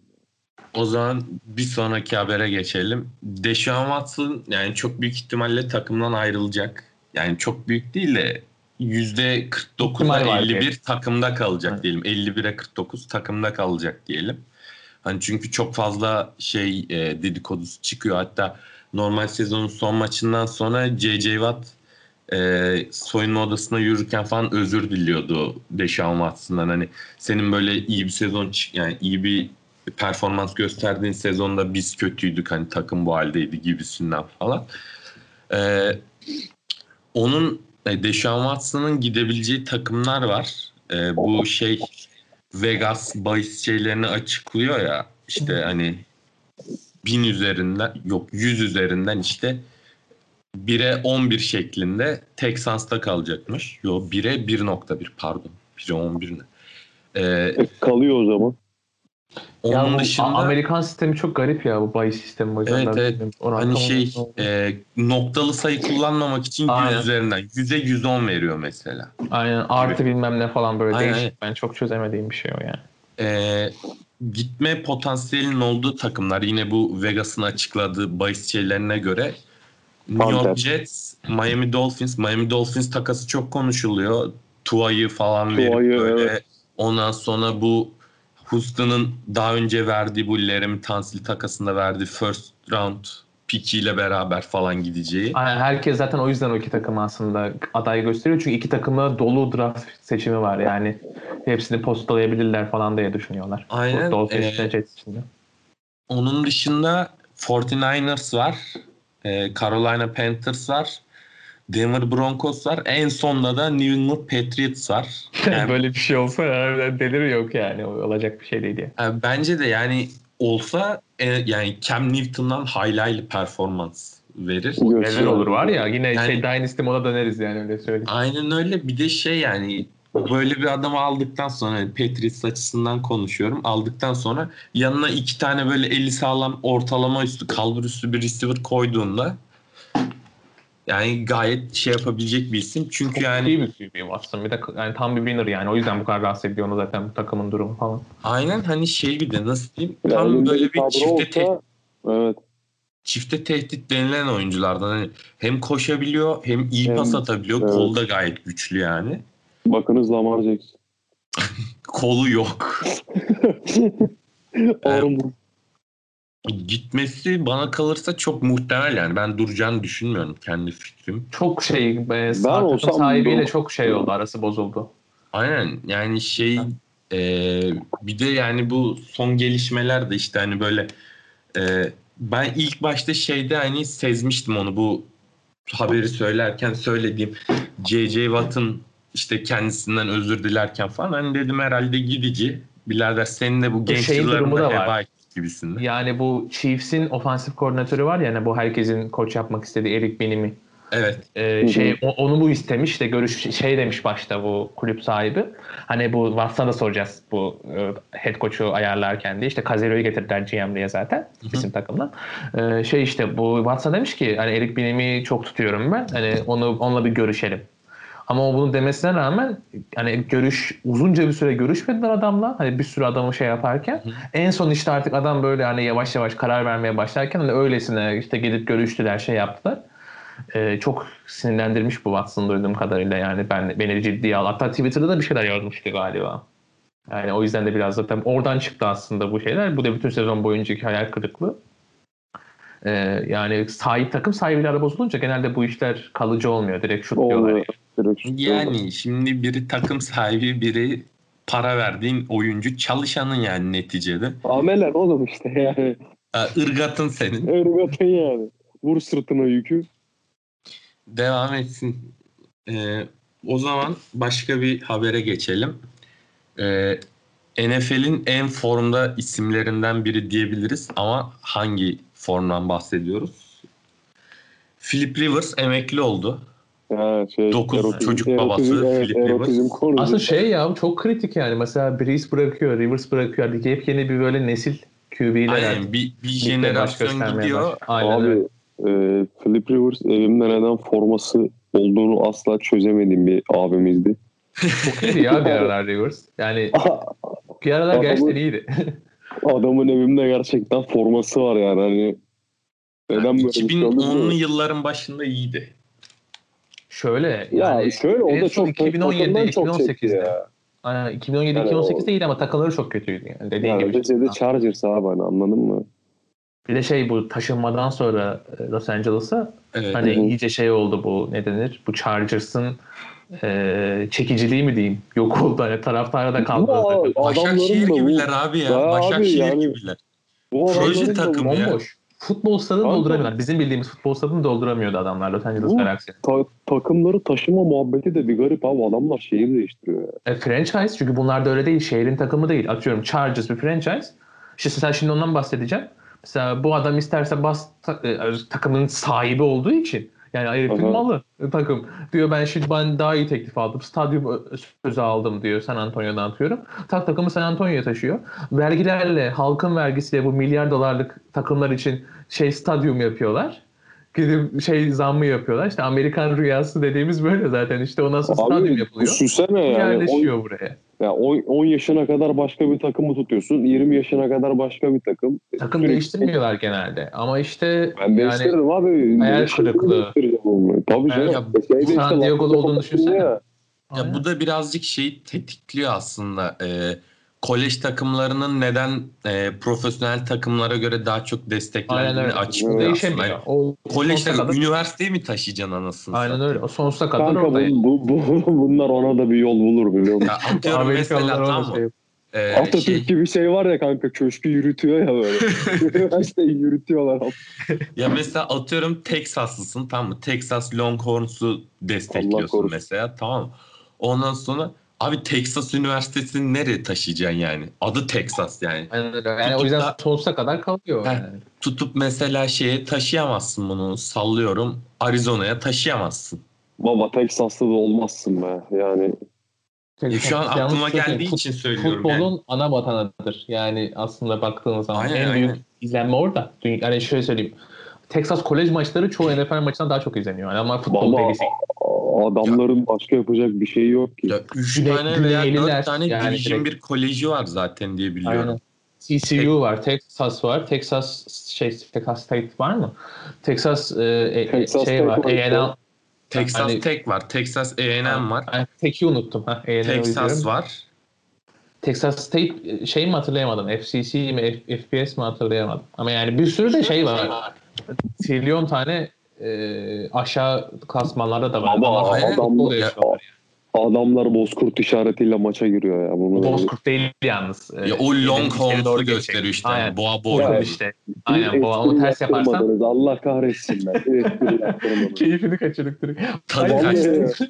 [SPEAKER 2] O zaman bir sonraki habere geçelim. Deshaun Watson yani çok büyük ihtimalle takımdan ayrılacak. Yani çok büyük değil de %49'a
[SPEAKER 3] İhtimal var
[SPEAKER 2] 51 takımda kalacak
[SPEAKER 3] Evet.
[SPEAKER 2] diyelim. 51'e 49 takımda kalacak diyelim. Hani çünkü çok fazla şey e, dedikodusu çıkıyor. Hatta normal sezonun son maçından sonra J.J. Watt e, soyunma odasına yürürken falan özür diliyordu Deshaun Watson'dan. Hani senin böyle iyi bir sezon çık- yani iyi bir performans gösterdiğin sezonda biz kötüydük hani takım bu haldeydi gibisinden falan. Ee, onun e, Deshaun Watson'ın gidebileceği takımlar var. Ee, bu şey Vegas bahis şeylerini açıklıyor ya işte hani bin üzerinden yok 100 üzerinden işte 1'e 11 şeklinde Texans'ta kalacakmış. Yok 1'e 1.1 pardon. 1'e 11 ne? Ee,
[SPEAKER 4] kalıyor o zaman.
[SPEAKER 3] Ya
[SPEAKER 2] onun
[SPEAKER 3] bu
[SPEAKER 2] dışında
[SPEAKER 3] Amerikan sistemi çok garip ya bu bahis sistemi. O yüzden
[SPEAKER 2] Evet, evet. hani şey e, noktalı sayı kullanmamak için 100
[SPEAKER 3] Aynen.
[SPEAKER 2] üzerinden 100'e 110 veriyor mesela.
[SPEAKER 3] Aynen artı bilmem ne falan böyle
[SPEAKER 2] Aynen,
[SPEAKER 3] değişik. Ben çok çözemediğim bir şey o yani.
[SPEAKER 2] E, gitme potansiyelinin olduğu takımlar yine bu Vegas'ın açıkladığı bahis şeylerine göre New York. Jets, Miami Dolphins. Miami Dolphins takası çok konuşuluyor. Tua'yı falan verip
[SPEAKER 4] Tua'yı,
[SPEAKER 2] böyle
[SPEAKER 4] evet.
[SPEAKER 2] ondan sonra bu Houston'ın daha önce verdiği bu Laramie Tansil takasında verdiği first round pickiyle beraber falan gideceği.
[SPEAKER 3] Aynen, herkes zaten o yüzden o iki takımı aslında aday gösteriyor. Çünkü iki takımda dolu draft seçimi var. Yani hepsini postalayabilirler falan diye düşünüyorlar.
[SPEAKER 2] Aynen,
[SPEAKER 3] Dolphins
[SPEAKER 2] ee. Onun dışında 49ers var. e, Carolina Panthers var. Denver Broncos var. En sonda da New England Patriots var. Yani,
[SPEAKER 3] Böyle bir şey olsa harbiden delir yok yani. Olacak bir şey değil diye.
[SPEAKER 2] e, bence de yani olsa e, yani Cam Newton'dan hayli performans verir.
[SPEAKER 3] Neler olur var ya yine
[SPEAKER 2] Yani-
[SPEAKER 3] şey Dynasty moda döneriz yani öyle söyleyeyim.
[SPEAKER 2] Aynen öyle. Bir de şey yani böyle bir adamı aldıktan sonra yani Patriots açısından konuşuyorum. Aldıktan sonra yanına iki tane böyle eli sağlam ortalama üstü kalbur üstü bir receiver koyduğunda yani gayet şey yapabilecek bir isim. Çünkü
[SPEAKER 3] Çok
[SPEAKER 2] yani
[SPEAKER 3] iyi bir QB Watson. Bir de yani tam bir winner yani. O yüzden bu kadar rahatsız ediyor onu zaten bu takımın durumu falan.
[SPEAKER 2] aynen hani şey bir de nasıl diyeyim
[SPEAKER 4] Ya
[SPEAKER 2] tam böyle bir çifte, te-
[SPEAKER 4] olsa, Evet.
[SPEAKER 2] çifte tehdit denilen oyunculardan hani hem koşabiliyor hem iyi
[SPEAKER 4] Hem-
[SPEAKER 2] pas atabiliyor.
[SPEAKER 4] evet.
[SPEAKER 2] Kolu da gayet güçlü yani.
[SPEAKER 4] Bakınız Lamar Jackson.
[SPEAKER 2] Kolu yok.
[SPEAKER 4] Arm bu.
[SPEAKER 2] Gitmesi bana kalırsa çok muhtemel yani. Ben duracağını düşünmüyorum kendi fikrim.
[SPEAKER 3] Çok şey e, takım
[SPEAKER 4] olsam
[SPEAKER 3] sahibiyle
[SPEAKER 4] bu-
[SPEAKER 3] çok şey oldu. Arası bozuldu.
[SPEAKER 2] Aynen yani şey e, bir de yani bu son gelişmeler de işte hani böyle e, ben ilk başta şeyde hani sezmiştim onu bu haberi söylerken söylediğim J.J. Watt'ın işte kendisinden özür dilerken falan hani dedim herhalde gidici. Birader senin de bu genç yıllarında
[SPEAKER 3] da var.
[SPEAKER 2] heba gibisinden.
[SPEAKER 3] Yani bu Chiefs'in ofansif koordinatörü var ya hani bu herkesin koç yapmak istediği Eric Bieniemy.
[SPEAKER 2] Evet.
[SPEAKER 3] Ee, şey o- onu bu istemiş de görüş şey demiş başta bu kulüp sahibi. Hani bu Watson'a da soracağız bu e, head coach'u ayarlarken diye. işte Cazero'yu getirdiler GM diye zaten bizim takımdan. Ee, şey işte bu Watson demiş ki hani Eric Bieniemy'i çok tutuyorum ben. Hani onu onunla bir görüşelim. Ama o bunu demesine rağmen hani görüş uzunca bir süre görüşmediler adamla. Hani bir sürü adamı şey yaparken en son işte artık adam böyle hani yavaş yavaş karar vermeye başlarken hani öylesine işte gidip görüştüler şey yaptılar. Ee, çok sinirlendirmiş bu Watson duyduğum kadarıyla yani ben beni ciddiye al. Hatta Twitter'da da bir şeyler yazmıştı galiba. Yani o yüzden de biraz zaten oradan çıktı aslında bu şeyler. Bu da bütün sezon boyuncaki hayal kırıklığı. Ee, yani sahip takım sahibiyle ara bozulunca genelde bu işler kalıcı olmuyor. Direkt şut diyorlar.
[SPEAKER 2] Yani şimdi biri takım sahibi biri para verdiğin oyuncu çalışanın yani neticede.
[SPEAKER 4] Amelen oğlum işte yani.
[SPEAKER 2] Irgatın senin.
[SPEAKER 4] Irgatın yani. Vur sırtına yükü.
[SPEAKER 2] devam etsin. Ee, o zaman başka bir habere geçelim. Ee, NFL'in en formda isimlerinden biri diyebiliriz ama hangi formdan bahsediyoruz? Philip Rivers emekli oldu.
[SPEAKER 4] Ha, şey,
[SPEAKER 2] Dokuz çocuk babası
[SPEAKER 4] evet,
[SPEAKER 2] Philip Rivers.
[SPEAKER 4] erotizm.
[SPEAKER 3] Aslında şey ya çok kritik yani. Mesela Breeze bırakıyor, Rivers bırakıyor. Hadi yepyeni bir böyle nesil QB'ler.
[SPEAKER 2] Aynen bir, bir jenerasyon gidiyor.
[SPEAKER 3] Aynen öyle.
[SPEAKER 4] Abi e, Philip Rivers evimde neden forması olduğunu asla çözemediğim bir abimizdi.
[SPEAKER 3] Çok iyiydi ya bir aralar Rivers. Yani bir aralar
[SPEAKER 4] Adamı-
[SPEAKER 3] gerçekten iyiydi.
[SPEAKER 4] Adamın evimde gerçekten forması var yani. Hani neden böyle bir şey olur
[SPEAKER 2] 2010'lu
[SPEAKER 4] mu?
[SPEAKER 2] yılların başında iyiydi.
[SPEAKER 3] Şöyle
[SPEAKER 4] Ya
[SPEAKER 3] yani
[SPEAKER 4] şöyle o da çok
[SPEAKER 3] 2017'de,
[SPEAKER 4] takımdan çok çekti
[SPEAKER 3] 2018'de.
[SPEAKER 4] ya.
[SPEAKER 3] Aynen, 2017
[SPEAKER 4] Yani
[SPEAKER 3] 2018'de iyiydi ama takımları çok kötüydü yani dediğin
[SPEAKER 4] Yani
[SPEAKER 3] gibi.
[SPEAKER 4] Rize'de Chargers abi hani anladın mı?
[SPEAKER 3] Bir de şey bu taşınmadan sonra e, Los Angeles'a
[SPEAKER 2] Evet.
[SPEAKER 3] hani
[SPEAKER 4] Hı hı.
[SPEAKER 3] iyice şey oldu bu ne denir? Bu Chargers'ın e, çekiciliği mi diyeyim? Yok oldu hani taraftara da takım.
[SPEAKER 2] Başakşehir gibiler abi ya. Başakşehir
[SPEAKER 4] yani-
[SPEAKER 2] gibiler.
[SPEAKER 4] Bu
[SPEAKER 2] Proje takımı ya.
[SPEAKER 3] Bomboş. Futbol stadını dolduramıyorlar. Bizim bildiğimiz futbol stadını dolduramıyordu adamlar Los Angeles Galaxy.
[SPEAKER 4] ta- takımları taşıma muhabbeti de bir garip abi. Adamlar şehir değiştiriyor ya.
[SPEAKER 3] E, franchise çünkü bunlar da öyle değil. Şehrin takımı değil. Atıyorum Chargers bir franchise. İşte sen şimdi ondan bahsedeceğim. Mesela bu adam isterse bas ta- e, takımın sahibi olduğu için yani herifin malı takım. Diyor ben şimdi ben daha iyi teklif aldım. Stadyum ö- sözü aldım diyor San Antonio'dan atıyorum. Tak takımı San Antonio'ya taşıyor. Vergilerle, halkın vergisiyle bu milyar dolarlık takımlar için şey stadyum yapıyorlar. Gidip şey zammı yapıyorlar. İşte Amerikan rüyası dediğimiz böyle zaten. İşte ondan sonra stadyum yapılıyor.
[SPEAKER 4] düşünsene yani. On,
[SPEAKER 3] Yerleşiyor buraya.
[SPEAKER 4] Ya 10 yaşına kadar başka bir takımı tutuyorsun. 20 yaşına kadar başka bir takım.
[SPEAKER 3] Takım
[SPEAKER 4] Sürekli-
[SPEAKER 3] değiştirmiyorlar genelde. Ama işte
[SPEAKER 4] Ben
[SPEAKER 3] yani
[SPEAKER 4] değiştiririm abi.
[SPEAKER 3] hayal kırıklığı.
[SPEAKER 4] Tabii canım.
[SPEAKER 2] ya
[SPEAKER 4] Şeyde
[SPEAKER 3] San
[SPEAKER 4] işte
[SPEAKER 3] Diego'da olduğunu düşünsene.
[SPEAKER 4] ya.
[SPEAKER 2] Ya bu da birazcık şeyi tetikliyor aslında. Ee, kolej takımlarının neden e, profesyonel takımlara göre daha çok
[SPEAKER 3] Aynen
[SPEAKER 2] desteklendiğini
[SPEAKER 3] öyle.
[SPEAKER 2] açıklıyor
[SPEAKER 3] değişemiyor.
[SPEAKER 2] aslında.
[SPEAKER 3] O sonsuza kadar,
[SPEAKER 2] üniversiteyi mi taşıyacaksın anasını
[SPEAKER 3] aynen öyle. O sonsuza kadar
[SPEAKER 4] Kanka
[SPEAKER 3] orada.
[SPEAKER 4] bu, bu, bu, bunlar ona da bir yol bulur biliyor musun?
[SPEAKER 2] Ya atıyorum mesela tam
[SPEAKER 3] şey-
[SPEAKER 2] e,
[SPEAKER 4] Atatürk
[SPEAKER 2] şey,
[SPEAKER 4] gibi bir şey var ya kanka köşkü yürütüyor ya böyle. Üniversiteyi yürütüyorlar.
[SPEAKER 2] ya mesela atıyorum Texaslısın tamam mı? Texas Longhorns'u destekliyorsun mesela tamam mı? Ondan sonra abi Texas Üniversitesi'ni nereye taşıyacaksın yani? Adı Texas yani.
[SPEAKER 3] Aynen öyle. Yani o yüzden
[SPEAKER 2] Tutup da-
[SPEAKER 3] sonsuza kadar kalıyor.
[SPEAKER 2] Heh.
[SPEAKER 3] Yani.
[SPEAKER 2] tutup mesela şeye taşıyamazsın bunu sallıyorum Arizona'ya taşıyamazsın.
[SPEAKER 4] Baba Texas'ta da olmazsın be. Yani
[SPEAKER 2] Ya şu an aklıma geldiği
[SPEAKER 3] fut-
[SPEAKER 2] için söylüyorum
[SPEAKER 3] Futbolun
[SPEAKER 2] yani.
[SPEAKER 3] ana vatanıdır. Yani aslında baktığınız zaman
[SPEAKER 2] Aynen,
[SPEAKER 3] en
[SPEAKER 2] aynen.
[SPEAKER 3] büyük izlenme orada. Yani şöyle söyleyeyim. Texas kolej maçları çoğu NFL maçından daha çok izleniyor. Yani ama futbol
[SPEAKER 4] Baba,
[SPEAKER 3] delisi.
[SPEAKER 4] Adamların başka yapacak bir şey yok ki.
[SPEAKER 2] Ya üç
[SPEAKER 3] Güney-
[SPEAKER 2] tane veya
[SPEAKER 3] Güneyliler
[SPEAKER 2] dört tane
[SPEAKER 3] yani
[SPEAKER 2] Division
[SPEAKER 3] direkt.
[SPEAKER 2] bir koleji var zaten diye biliyorum.
[SPEAKER 3] Aynen. TCU var, Texas var, Texas şey Texas State var mı? Texas, e, e,
[SPEAKER 4] Texas
[SPEAKER 3] şey
[SPEAKER 4] State
[SPEAKER 3] var. A&M.
[SPEAKER 2] Texas
[SPEAKER 3] Hani-
[SPEAKER 2] Tech var, Texas A&M var,
[SPEAKER 3] Ay, Tech'i unuttum. Ha, A&M
[SPEAKER 2] Texas
[SPEAKER 3] biliyorum.
[SPEAKER 2] var.
[SPEAKER 3] Texas State e, şey mi hatırlayamadım? FCC mi F- FPS mi hatırlayamadım. Ama yani bir sürü de şey var. Trilyon tane e, aşağı klasmanlarda da var.
[SPEAKER 4] Ama
[SPEAKER 3] Ama
[SPEAKER 2] adam-
[SPEAKER 3] futbol yaşıyorlar.
[SPEAKER 4] Adamlar bozkurt işaretiyle maça giriyor ya. Bunu
[SPEAKER 3] Bozkurt değil yalnız. E,
[SPEAKER 2] Ya o Longhorns'u
[SPEAKER 3] doğru
[SPEAKER 2] gösteriyor işte.
[SPEAKER 3] Aynen.
[SPEAKER 2] Boğa
[SPEAKER 3] O
[SPEAKER 2] boy.
[SPEAKER 3] işte. Aynen boğa. Onu ters yaparsan.
[SPEAKER 4] Allah kahretsin ben.
[SPEAKER 3] Keyfini kaçırdık direkt.
[SPEAKER 2] Tadı
[SPEAKER 3] Hayır,
[SPEAKER 2] kaçtı.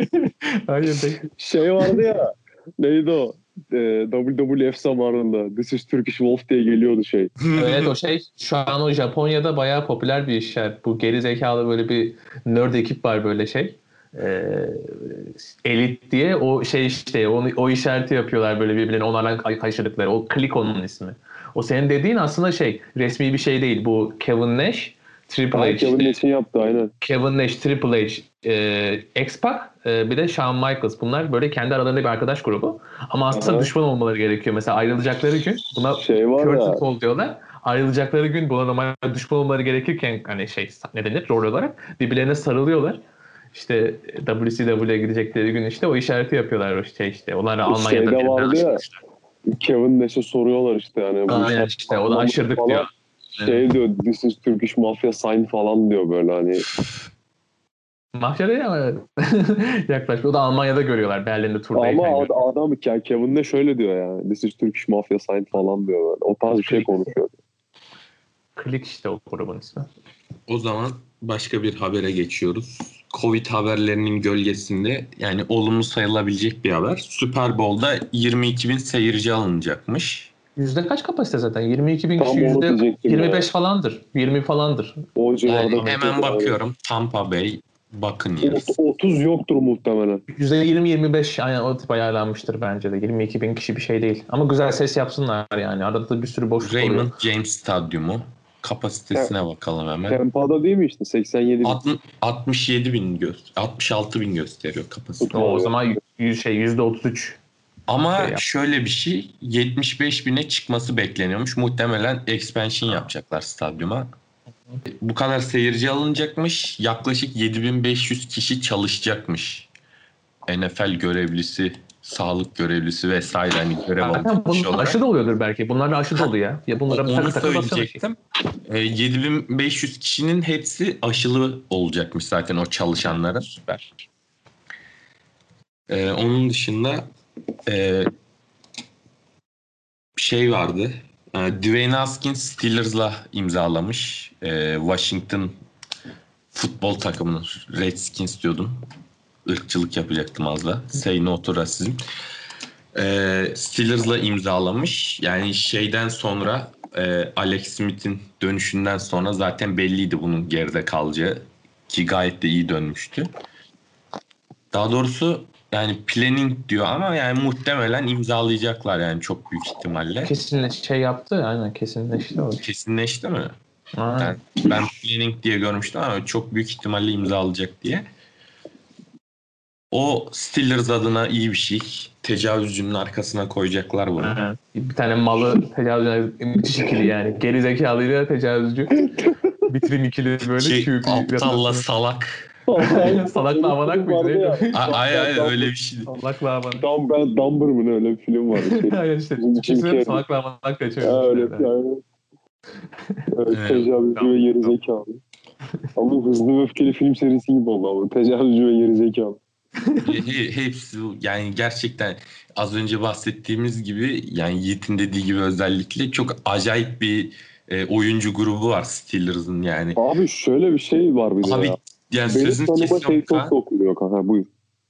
[SPEAKER 3] Hayır
[SPEAKER 4] şey vardı ya. Neydi o? Ee, WWF zamanında This is Turkish Wolf diye geliyordu şey.
[SPEAKER 3] Evet o şey şu an o Japonya'da bayağı popüler bir iş. Yani bu geri zekalı böyle bir nerd ekip var böyle şey. Ee, elit diye o şey işte onu, o işareti yapıyorlar böyle birbirlerine onlarla kay- karşıladıkları. O Click onun ismi. O senin dediğin aslında şey resmi bir şey değil. Bu Kevin Nash, Triple H,
[SPEAKER 4] Kevin Nash'in yaptı aynen.
[SPEAKER 3] Kevin Nash, Triple H, e, X-Pac e, bir de Shawn Michaels. Bunlar böyle kendi aralarında bir arkadaş grubu. Ama aslında
[SPEAKER 4] Aha.
[SPEAKER 3] düşman olmaları gerekiyor. Mesela ayrılacakları gün buna
[SPEAKER 4] Şey var ya.
[SPEAKER 3] Call diyorlar. Ayrılacakları gün buna normalde düşman olmaları gerekirken hani şey ne denir rol olarak birbirlerine sarılıyorlar. İşte WCW'ye gidecekleri gün işte o işareti yapıyorlar şey işte. Onlar da Almanya'da
[SPEAKER 4] vardı ya. Kevin Nash'e soruyorlar işte yani.
[SPEAKER 3] Aynen işte o da aşırdık
[SPEAKER 4] falan.
[SPEAKER 3] diyor.
[SPEAKER 4] Şey diyor This is Turkish Mafia sign falan diyor böyle hani.
[SPEAKER 3] Mafya değil ama yaklaşık. O da Almanya'da görüyorlar Berlin'de turdayken.
[SPEAKER 4] Ama ad- adam yani Kevin Nash şöyle diyor yani. This is Turkish Mafia sign falan diyor böyle. O tarz bir şey konuşuyor.
[SPEAKER 3] Klik işte o grubun ismi.
[SPEAKER 2] O zaman başka bir habere geçiyoruz. Covid haberlerinin gölgesinde yani olumlu sayılabilecek bir haber. Super Bowl'da 22 bin seyirci alınacakmış.
[SPEAKER 3] Yüzde kaç kapasite zaten? 22 bin
[SPEAKER 4] Tam
[SPEAKER 3] kişi
[SPEAKER 4] onu
[SPEAKER 3] yüzde
[SPEAKER 4] diyecektim
[SPEAKER 3] 25
[SPEAKER 4] ya.
[SPEAKER 3] falandır. 20 falandır.
[SPEAKER 4] O civarda.
[SPEAKER 2] Yani hemen bakıyorum. Tampa Bay, Buccaneers.
[SPEAKER 4] Ot- 30 yoktur muhtemelen.
[SPEAKER 3] Yüzde 20-25 aynen o tip ayarlanmıştır bence de. 22 bin kişi bir şey değil. Ama güzel ses yapsınlar yani. Arada da bir sürü boşluk oluyor.
[SPEAKER 2] Raymond James Stadyumu. Kapasitesine bakalım hemen.
[SPEAKER 4] Tempa'da değil mi işte 87 bin.
[SPEAKER 2] 60 67 bin göster 66 bin gösteriyor kapasite.
[SPEAKER 3] O, o zaman yüz şey yüzde 33.
[SPEAKER 2] Ama
[SPEAKER 3] Şey yap.
[SPEAKER 2] şöyle bir şey 75 bine çıkması bekleniyormuş. Muhtemelen expansion yapacaklar stadyuma. Bu kadar seyirci alınacakmış. Yaklaşık 7500 kişi çalışacakmış. NFL görevlisi, sağlık görevlisi vesaire hani görev alacak kişi olarak.
[SPEAKER 3] aşı da oluyordur belki. Bunlar da aşı dolu ya. Ya bunlara
[SPEAKER 2] Onu
[SPEAKER 3] şey.
[SPEAKER 2] söyleyecektim. E, 7500 kişinin hepsi aşılı olacakmış zaten o çalışanların.
[SPEAKER 3] Süper.
[SPEAKER 2] E, onun dışında e, şey vardı. E, Dwayne Haskins Steelers'la imzalamış. E, Washington futbol takımının Redskins diyordum. Irkçılık yapacaktım az da. Say no to racism. E, Steelers'la imzalamış. Yani şeyden sonra e, Alex Smith'in dönüşünden sonra zaten belliydi bunun geride kalacağı. Ki gayet de iyi dönmüştü. Daha doğrusu yani planning diyor ama yani muhtemelen imzalayacaklar yani çok büyük ihtimalle.
[SPEAKER 3] Kesinle şey yaptı. Aynen kesinleşti o.
[SPEAKER 2] Kesinleşti mi?
[SPEAKER 3] Aynen.
[SPEAKER 2] Ben, ben planning diye görmüştüm ama çok büyük ihtimalle imzalayacak diye. O Steelers adına iyi bir şey. Tecavüzcünün arkasına koyacaklar bunu.
[SPEAKER 3] Aynen. Bir tane malı tecavüz müthiş ikili yani. Geri zekalıyla tecavüzcü. Vitrin ikili böyle
[SPEAKER 2] Şey,
[SPEAKER 3] QB.
[SPEAKER 2] aptalla salak.
[SPEAKER 3] Salakla avanak mıydı?
[SPEAKER 4] Ya.
[SPEAKER 2] Ay ay ay, öyle bir şey.
[SPEAKER 3] Salakla avanak.
[SPEAKER 4] Dumber, Dumber mı ne öyle bir film vardı. Şey.
[SPEAKER 3] Aynen işte. De
[SPEAKER 4] Carrey.
[SPEAKER 3] salakla avanak
[SPEAKER 4] Ha,
[SPEAKER 3] kaçıyor.
[SPEAKER 4] öyle
[SPEAKER 3] işte.
[SPEAKER 4] yani. Evet, tecavüzcü ve geri zekalı. Ama hızlı ve öfkeli film serisi gibi oldu ama. Tecavüzcü ve geri zekalı.
[SPEAKER 2] He- he- hepsi yani gerçekten az önce bahsettiğimiz gibi yani Yiğit'in dediği gibi özellikle çok acayip bir e, oyuncu grubu var Steelers'ın yani.
[SPEAKER 4] Abi şöyle bir şey var bir de
[SPEAKER 2] Abi
[SPEAKER 4] ya.
[SPEAKER 2] Yani
[SPEAKER 4] Benim
[SPEAKER 2] sözünü
[SPEAKER 4] tanıma şey
[SPEAKER 2] kesiyorum
[SPEAKER 4] çok kanka. Buyur.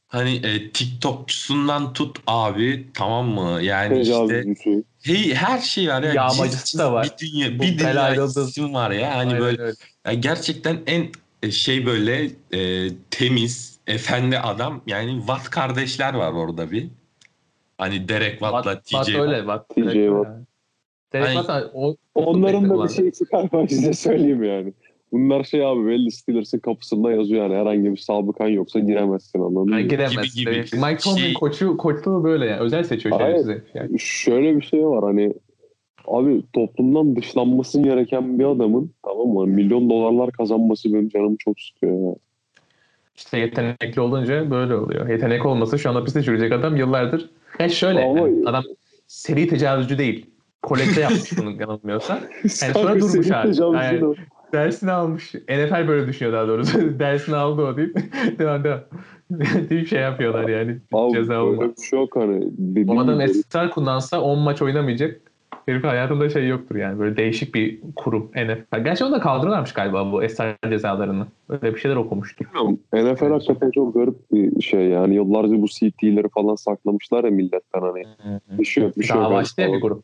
[SPEAKER 2] Hani e, TikTokçusundan tut abi tamam mı? Yani işte
[SPEAKER 4] Tecavüzcüsü.
[SPEAKER 2] hey, her şey var ya.
[SPEAKER 3] Yağmacısı da var.
[SPEAKER 2] Bir dünya,
[SPEAKER 3] Bu
[SPEAKER 2] bir dünya isim var ya. Hani
[SPEAKER 3] Aynen
[SPEAKER 2] böyle
[SPEAKER 3] öyle.
[SPEAKER 2] ya gerçekten en e, şey böyle e, temiz, efendi adam. Yani Watt kardeşler var orada bir. Hani Derek Watt'la
[SPEAKER 3] Watt,
[SPEAKER 2] TJ
[SPEAKER 3] Watt
[SPEAKER 2] Watt.
[SPEAKER 3] öyle bak.
[SPEAKER 4] TJ Watt.
[SPEAKER 3] Derek
[SPEAKER 2] Hani-
[SPEAKER 3] Watt o,
[SPEAKER 4] Onların da bir şey çıkar ben size söyleyeyim yani. Bunlar şey abi belli Steelers'ın kapısında yazıyor yani herhangi bir sabıkan yoksa giremezsin anladın mı?
[SPEAKER 3] Yani giremez.
[SPEAKER 2] Gibi gibi.
[SPEAKER 3] Mike Tomlin
[SPEAKER 2] Şey-
[SPEAKER 3] koçu koçluğu böyle yani. Özel seçiyor
[SPEAKER 4] Hayır.
[SPEAKER 3] şerefsiz. Yani.
[SPEAKER 4] Şöyle bir şey var hani abi toplumdan dışlanması gereken bir adamın tamam mı milyon dolarlar kazanması benim canımı çok sıkıyor ya.
[SPEAKER 3] İşte yetenekli olunca böyle oluyor. Yetenek olmasa şu an hapiste çürüyecek adam yıllardır. Yani şöyle
[SPEAKER 4] Ama-
[SPEAKER 3] yani adam seri tecavüzcü değil. Kolekte yapmış bunu yanılmıyorsa. Yani sonra durmuş abi. Yani-. Dersini almış. NFL böyle düşünüyor daha doğrusu. Dersini aldı o deyip devam devam. deyip şey yapıyorlar yani.
[SPEAKER 4] Abi
[SPEAKER 3] Ceza olmaz.
[SPEAKER 4] bir şey hani.
[SPEAKER 3] O adam esrar kullansa 10 maç oynamayacak. Herif hayatında şey yoktur yani. Böyle değişik bir kurum NFL. Gerçi onu da kaldırıyorlarmış galiba bu esrar cezalarını. Öyle bir şeyler okumuştum.
[SPEAKER 4] Bilmiyorum. NFL hakikaten çok garip bir şey yani. Yıllarca bu CT'leri falan saklamışlar ya milletten hani. Bir şey yok bir şey yok.
[SPEAKER 3] Dava ya bir grup.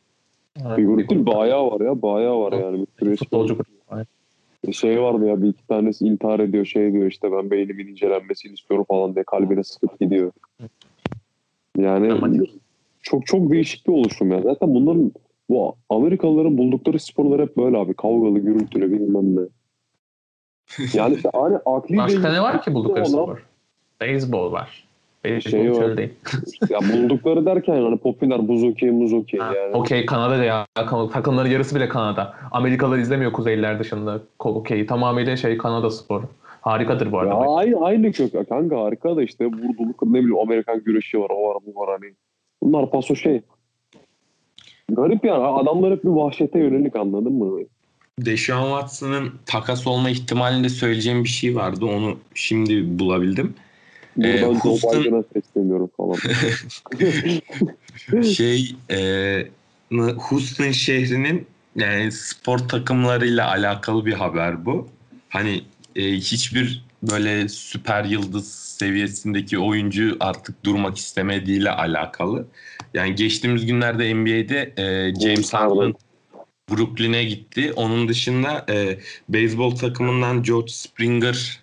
[SPEAKER 4] Bir grup değil bayağı var ya bayağı var yani. Bir süreç
[SPEAKER 3] Futbolcu grup. Aynen.
[SPEAKER 4] şey vardı ya bir iki tanesi intihar ediyor şey diyor işte ben beynimin incelenmesini istiyorum falan diye kalbine sıkıp gidiyor. Yani çok çok değişik bir oluşum ya. Zaten bunların bu Amerikalıların buldukları sporlar hep böyle abi. Kavgalı, gürültülü bilmem ne. Yani işte hani akli
[SPEAKER 3] Başka ne var ki buldukları
[SPEAKER 4] Olan-
[SPEAKER 3] spor? Beyzbol var. Beyzbol
[SPEAKER 4] Şey var.
[SPEAKER 3] değil.
[SPEAKER 4] Ya buldukları derken hani popüler buz okey muz okey
[SPEAKER 3] Ha,
[SPEAKER 4] yani.
[SPEAKER 3] Okey Kanada ya. Takımların yarısı bile Kanada. Amerikalılar izlemiyor kuzeyliler dışında. Okey tamamıyla şey Kanada sporu. Harikadır bu
[SPEAKER 4] Ya
[SPEAKER 3] arada. bak.
[SPEAKER 4] aynı, aynı kök ya kanka harika da işte vurduluk ne bileyim Amerikan güreşi var o var bu var hani. Bunlar paso şey. Garip yani adamlar hep bir vahşete yönelik anladın mı?
[SPEAKER 2] Deshaun Watson'ın takas olma ihtimalinde söyleyeceğim bir şey vardı. Onu şimdi bulabildim.
[SPEAKER 4] Buradan
[SPEAKER 2] Ee,
[SPEAKER 4] Joe
[SPEAKER 2] Houston-
[SPEAKER 4] Biden'a sesleniyorum falan.
[SPEAKER 2] şey e, Houston şehrinin yani spor takımlarıyla alakalı bir haber bu. Hani e, hiçbir böyle süper yıldız seviyesindeki oyuncu artık durmak istemediğiyle alakalı. Yani geçtiğimiz günlerde NBA'de e, James Harden Brooklyn'e gitti. Onun dışında e, beyzbol takımından George Springer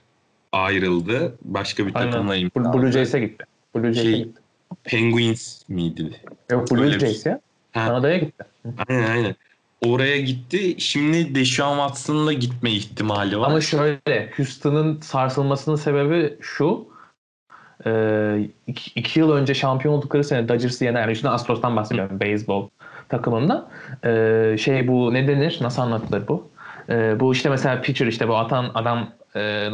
[SPEAKER 2] ayrıldı. Başka bir
[SPEAKER 3] Aynen.
[SPEAKER 2] takımla
[SPEAKER 3] Blue,
[SPEAKER 2] imzaladı.
[SPEAKER 3] Blue Jays'e gitti. Blue Jays'e
[SPEAKER 2] Şey,
[SPEAKER 3] gitti.
[SPEAKER 2] Penguins miydi?
[SPEAKER 3] Yok Blue
[SPEAKER 2] öyle bir-
[SPEAKER 3] Jays ya.
[SPEAKER 2] Ha.
[SPEAKER 3] Kanada'ya gitti.
[SPEAKER 2] Aynen aynen. Oraya gitti. Şimdi Deshaun Watson'ın da gitme ihtimali var.
[SPEAKER 3] Ama şöyle Houston'ın sarsılmasının sebebi şu. Ee, iki, iki yıl önce şampiyon oldukları sene Dodgers'ı yener. Yani şimdi Astros'tan bahsediyorum. Beyzbol takımında. Ee, şey bu ne denir? Nasıl anlatılır bu? Ee, bu işte mesela pitcher işte bu atan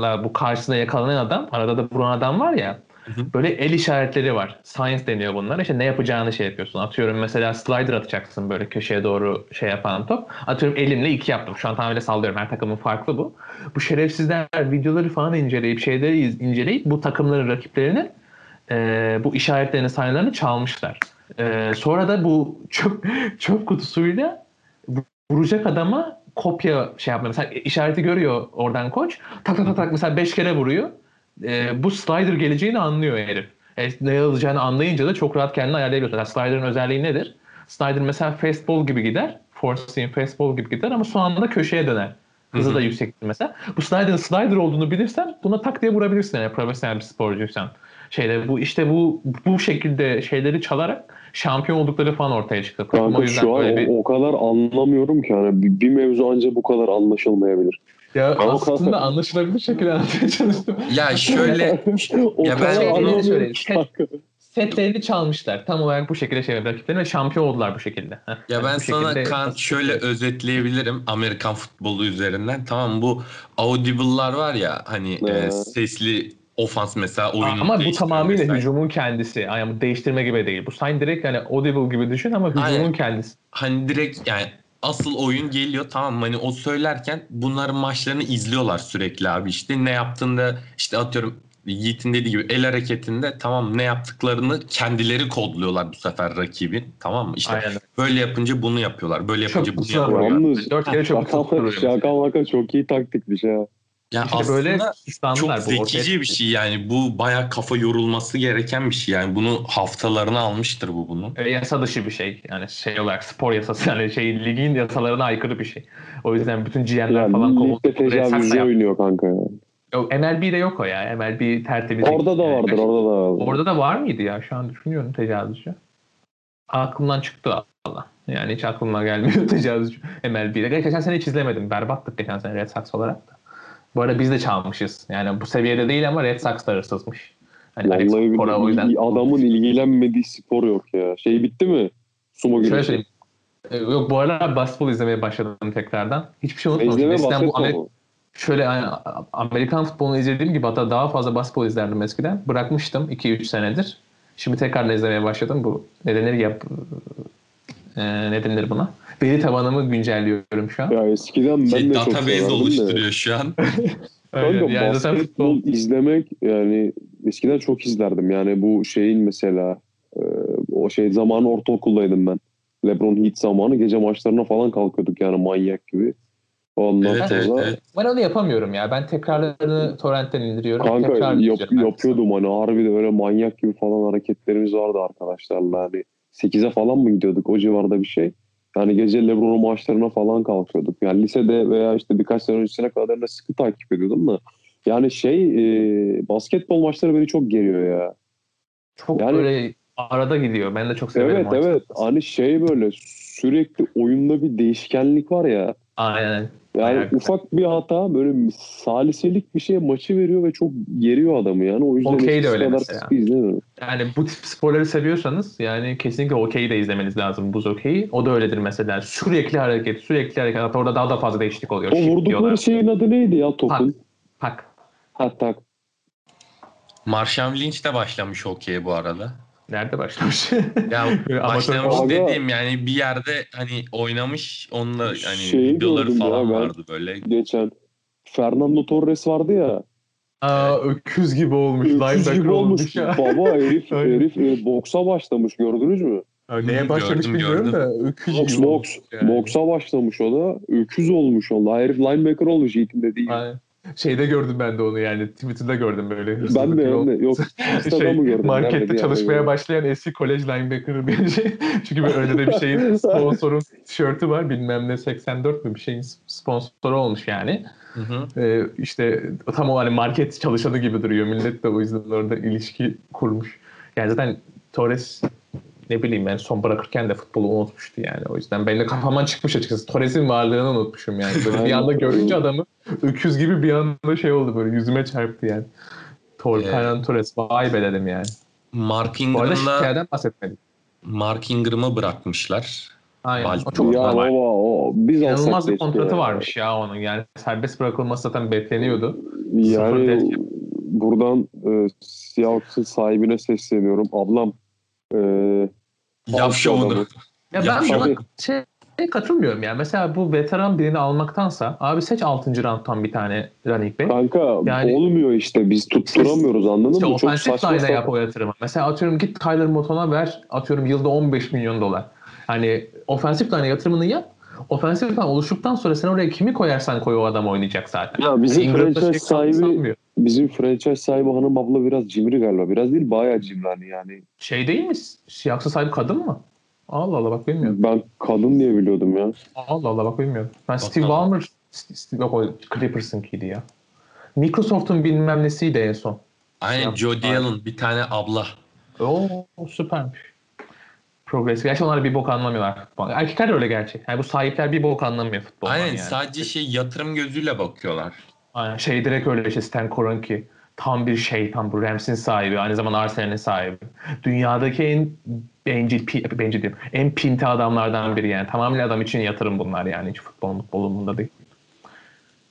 [SPEAKER 3] adamla bu karşısında yakalanan adam arada da vuran adam var ya
[SPEAKER 2] hı.
[SPEAKER 3] böyle el işaretleri var. Science deniyor bunlar. İşte ne yapacağını şey yapıyorsun. Atıyorum mesela slider atacaksın böyle köşeye doğru şey yapan top. Atıyorum elimle iki yaptım. Şu an tamamıyla sallıyorum. Her takımın farklı bu. Bu şerefsizler videoları falan inceleyip şeyleri inceleyip bu takımların rakiplerinin e, bu işaretlerini sayılarını çalmışlar. E, sonra da bu çöp, çöp kutusuyla vuracak adama kopya şey yapmıyor. Mesela işareti görüyor oradan koç. Tak tak tak tak mesela 5 kere vuruyor. E, bu slider geleceğini anlıyor herif. E, ne alacağını anlayınca da çok rahat kendini ayarlayabiliyorsun. Yani slider'ın özelliği nedir? Slider mesela fastball gibi gider. Seam fastball gibi gider ama son anda köşeye döner. Hızı
[SPEAKER 2] Hı hı.
[SPEAKER 3] da yüksektir mesela. Bu slider'ın slider olduğunu bilirsen buna tak diye vurabilirsin yani profesyonel bir sporcuysan. Şeyde bu işte bu bu şekilde şeyleri çalarak şampiyon oldukları falan ortaya çıktı. O
[SPEAKER 4] Kanka
[SPEAKER 3] yüzden
[SPEAKER 4] şu an
[SPEAKER 3] bir-
[SPEAKER 4] o, o kadar anlamıyorum ki hani bir, bir mevzu anca bu kadar anlaşılmayabilir.
[SPEAKER 3] Ya
[SPEAKER 4] Ama
[SPEAKER 3] aslında
[SPEAKER 4] kanka-
[SPEAKER 3] anlaşılabilir şekilde anlatmaya çalıştım.
[SPEAKER 2] Ya şöyle
[SPEAKER 4] o
[SPEAKER 2] Ya ben
[SPEAKER 4] kadar
[SPEAKER 2] onu
[SPEAKER 4] ki kanka.
[SPEAKER 3] Setlerini çalmışlar. Tam olarak bu şekilde şey rakiplerine ve şampiyon oldular bu şekilde.
[SPEAKER 2] Ya
[SPEAKER 3] Yani
[SPEAKER 2] ben sana
[SPEAKER 3] şekilde-
[SPEAKER 2] Kaan şöyle özetleyebilirim Amerikan futbolu üzerinden. Tamam bu audible'lar var ya hani e,
[SPEAKER 4] Evet.
[SPEAKER 2] sesli ofans mesela oyunu
[SPEAKER 3] ama bu tamamıyla
[SPEAKER 2] vesaire.
[SPEAKER 3] hücumun kendisi. Yani bu değiştirme gibi değil. Bu sign direkt yani audible gibi düşün ama hücumun
[SPEAKER 2] Aynen.
[SPEAKER 3] kendisi.
[SPEAKER 2] Hani direkt yani asıl oyun geliyor tamam hani o söylerken bunların maçlarını izliyorlar sürekli abi işte ne yaptığında işte atıyorum Yiğit'in dediği gibi el hareketinde tamam ne yaptıklarını kendileri kodluyorlar bu sefer rakibin tamam mı? İşte
[SPEAKER 3] Aynen.
[SPEAKER 2] böyle yapınca bunu yapıyorlar böyle yapınca bunu
[SPEAKER 3] kutusuna
[SPEAKER 2] yapıyorlar.
[SPEAKER 4] Yalnız
[SPEAKER 3] Dört kere vuruyor.
[SPEAKER 4] şaka maka çok iyi taktikmiş ya.
[SPEAKER 2] Yani
[SPEAKER 3] İşte
[SPEAKER 2] aslında
[SPEAKER 3] böyle
[SPEAKER 2] çok
[SPEAKER 3] bu.
[SPEAKER 2] zekice bir şey yani bu baya kafa yorulması gereken bir şey yani bunu haftalarını almıştır bu bunun.
[SPEAKER 3] E, yasa dışı bir şey. Yani şey olarak spor yasası yani şey ligin yasalarına aykırı bir şey. O yüzden bütün
[SPEAKER 4] Yani
[SPEAKER 3] falan kovuldu. yaptı.
[SPEAKER 4] oynuyor kanka.
[SPEAKER 3] Yok, MLB'de yok o ya. MLB tertemiz.
[SPEAKER 4] Orada da
[SPEAKER 3] Yani
[SPEAKER 4] vardır orada da vardır.
[SPEAKER 3] Orada da var mıydı ya? Şu an düşünüyorum tecavüzcü. Aklımdan çıktı Allah. Yani hiç aklıma gelmiyor tecavüzcü MLB'de. Geçen sene hiç izlemedim. Berbattık geçen sene Red Sox olarak da. Bu arada biz de çalmışız. Yani bu seviyede değil ama Red Sox da hırsızmış. Hani
[SPEAKER 4] Vallahi
[SPEAKER 3] Cora o yüzden.
[SPEAKER 4] adamın ilgilenmediği spor yok ya. Şey bitti mi? Sumo
[SPEAKER 3] Şöyle
[SPEAKER 4] güreşi.
[SPEAKER 3] söyleyeyim. Ee, Yok bu aralar basketbol izlemeye başladım tekrardan. Hiçbir şey unutmamışım. Eskiden bu
[SPEAKER 4] basketbol
[SPEAKER 3] Amer-
[SPEAKER 4] mu?
[SPEAKER 3] şöyle yani Amerikan futbolunu izlediğim gibi hatta daha fazla basketbol izlerdim eskiden. Bırakmıştım 2-3 senedir. Şimdi tekrar izlemeye başladım. Bu ne denir yap e, ne denir buna? Veri tabanımı güncelliyorum şu an.
[SPEAKER 4] Ya eskiden ben
[SPEAKER 2] Şey,
[SPEAKER 4] de çok
[SPEAKER 2] database
[SPEAKER 4] severdim de.
[SPEAKER 2] oluşturuyor şu an.
[SPEAKER 3] Öyle.
[SPEAKER 4] Kanka
[SPEAKER 3] Yani zaten
[SPEAKER 4] basketbol
[SPEAKER 3] futbol
[SPEAKER 4] izlemek yani eskiden çok izlerdim. Yani bu şeyin mesela e, o şey zamanı ortaokuldaydım ben. LeBron Heat zamanı gece maçlarına falan kalkıyorduk yani manyak gibi. Ondan
[SPEAKER 2] Evet,
[SPEAKER 4] sonra
[SPEAKER 2] evet, evet.
[SPEAKER 3] ben onu yapamıyorum ya. Ben tekrarlarını torrentten indiriyorum.
[SPEAKER 4] kanka
[SPEAKER 3] tekrar
[SPEAKER 4] yap, yapıyordum hani harbi de öyle manyak gibi falan hareketlerimiz vardı arkadaşlarla. Hani 8'e falan mı gidiyorduk o civarda bir şey. Yani gece LeBron'un maçlarına falan kalkıyorduk. Yani lisede veya işte birkaç sene öncesine kadar da sıkı takip ediyordum da. Yani şey e, basketbol maçları beni çok geriyor ya.
[SPEAKER 3] Çok
[SPEAKER 4] Yani-
[SPEAKER 3] böyle arada gidiyor. Ben de çok severim.
[SPEAKER 4] Evet evet hani şey böyle sürekli oyunda bir değişkenlik var ya.
[SPEAKER 3] Aynen.
[SPEAKER 4] Yani
[SPEAKER 3] Ayak-
[SPEAKER 4] ufak bir hata böyle saliselik bir şeye maçı veriyor ve çok geriyor adamı yani. O yüzden
[SPEAKER 3] Okey de öyle
[SPEAKER 4] kadar
[SPEAKER 3] mesela.
[SPEAKER 4] izlemiyorum.
[SPEAKER 3] Yani bu tip sporları seviyorsanız yani kesinlikle okeyi de izlemeniz lazım buz okeyi. O da öyledir mesela. Sürekli hareket, sürekli hareket. Hatta orada daha da fazla değişiklik oluyor.
[SPEAKER 4] O vurdukları
[SPEAKER 3] diyorlar.
[SPEAKER 4] şeyin adı neydi ya topun?
[SPEAKER 3] Pak.
[SPEAKER 4] Ha tak.
[SPEAKER 2] Marshall Lynch de başlamış okey bu arada.
[SPEAKER 3] Nerede başlamış?
[SPEAKER 2] Ya başlamış dediğim yani bir yerde hani oynamış onunla hani
[SPEAKER 4] Şeyi
[SPEAKER 2] videoları
[SPEAKER 4] ya
[SPEAKER 2] falan
[SPEAKER 4] ben.
[SPEAKER 2] vardı böyle.
[SPEAKER 4] Geçen Fernando Torres vardı ya.
[SPEAKER 3] Aa, öküz gibi olmuş.
[SPEAKER 4] Öküz gibi
[SPEAKER 3] olmuş
[SPEAKER 4] olmuş.
[SPEAKER 3] ya.
[SPEAKER 4] Baba herif, herif e, boksa başlamış gördünüz mü?
[SPEAKER 3] Ya Neye
[SPEAKER 2] Hı,
[SPEAKER 3] başlamış
[SPEAKER 2] gördüm,
[SPEAKER 3] bilmiyorum
[SPEAKER 2] gördüm.
[SPEAKER 3] da öküz
[SPEAKER 4] Boks
[SPEAKER 3] gibi olmuş yani.
[SPEAKER 4] Boksa başlamış o da. Öküz olmuş o da. Herif linebacker olmuş Yiğit'in dediği.
[SPEAKER 3] Aynen. Şeyde gördüm ben de onu yani Twitter'da gördüm böyle.
[SPEAKER 4] Ben de
[SPEAKER 3] gibi
[SPEAKER 4] ben de. Yok Instagram'ı
[SPEAKER 3] şey,
[SPEAKER 4] gördüm.
[SPEAKER 3] Markette çalışmaya
[SPEAKER 4] yerde
[SPEAKER 3] başlayan eski kolej linebacker bir şey. Çünkü böyle önünde de bir şeyin sponsorun tişörtü var. Bilmem ne 84 mü bir şeyin sponsoru olmuş yani.
[SPEAKER 2] Hı hı.
[SPEAKER 3] Ee, işte tam o hani market çalışanı gibi duruyor. Millet de o yüzden orada ilişki kurmuş. Yani zaten Torres ne bileyim ben son bırakırken de futbolu unutmuştu yani. O yüzden benim de kafamdan çıkmış açıkçası. Torres'in varlığını unutmuşum yani. Böyle bir anda görünce adamı öküz gibi bir anda şey oldu böyle yüzüme çarptı yani. Tor,
[SPEAKER 2] Ee,
[SPEAKER 3] Torres vay be dedim yani.
[SPEAKER 2] Mark
[SPEAKER 3] Bu arada
[SPEAKER 2] Ingram'da
[SPEAKER 3] bahsetmedik.
[SPEAKER 2] Mark Ingram'ı bırakmışlar.
[SPEAKER 3] Aynen. O
[SPEAKER 2] Baltimore.
[SPEAKER 3] çok
[SPEAKER 4] Ya
[SPEAKER 3] normal.
[SPEAKER 4] baba o biz
[SPEAKER 3] İnanılmaz bir kontratı
[SPEAKER 4] ya.
[SPEAKER 3] varmış ya onun. Yani serbest bırakılması zaten bekleniyordu.
[SPEAKER 4] Yani buradan e, Seahawks'ın sahibine sesleniyorum. Ablam e,
[SPEAKER 2] Yap şovunu.
[SPEAKER 3] Ya
[SPEAKER 2] Ya
[SPEAKER 3] ben buna
[SPEAKER 4] tabii.
[SPEAKER 3] şey katılmıyorum yani. Mesela bu veteran birini almaktansa abi seç 6. round'dan bir tane running back.
[SPEAKER 4] Kanka
[SPEAKER 3] Yani-
[SPEAKER 4] olmuyor işte biz tutturamıyoruz anladın
[SPEAKER 3] İşte
[SPEAKER 4] mı? Çok saçma sapan.
[SPEAKER 3] yap o yatırımı. Mesela atıyorum git Tyler Moton'a ver atıyorum yılda 15 milyon dolar. Hani offensive line'a yatırımını yap. Offensive line oluştuktan sonra sen oraya kimi koyarsan koy o adam oynayacak zaten.
[SPEAKER 4] Ya bizim
[SPEAKER 3] Ingram'da
[SPEAKER 4] franchise sahibi
[SPEAKER 3] sanmıyor.
[SPEAKER 4] bizim franchise sahibi hanım abla biraz cimri galiba. Biraz değil bayağı cimri hani yani.
[SPEAKER 3] Şey değil mi? Siyaksı sahibi kadın mı? Allah Allah bak bilmiyorum.
[SPEAKER 4] Ben kadın diye biliyordum ya.
[SPEAKER 3] Allah Allah bak bilmiyorum. Ben Steve
[SPEAKER 2] Bakalım.
[SPEAKER 3] Ballmer Steve, yok o Clippers'ınkiydi ya. Microsoft'un bilmem nesiydi en son.
[SPEAKER 2] Aynen Jody Allen bir tane abla.
[SPEAKER 3] Oo süpermiş. Progress. Gerçi onlar bir bok anlamıyorlar futbol. Erkekler de öyle gerçi. Yani bu sahipler bir bok anlamıyor futboldan
[SPEAKER 2] Aynen
[SPEAKER 3] yani.
[SPEAKER 2] sadece şey yatırım gözüyle bakıyorlar.
[SPEAKER 3] Aynen. Şey direkt öyle işte Stan Kroenke. Tam bir şeytan bu. Rams'in sahibi. Aynı zamanda Arsenal'in sahibi. Dünyadaki en bencil, pi, bencil diyorum. En pinti adamlardan biri yani. Tamamen adam için yatırım bunlar yani. Hiç futbol futbolunda değil.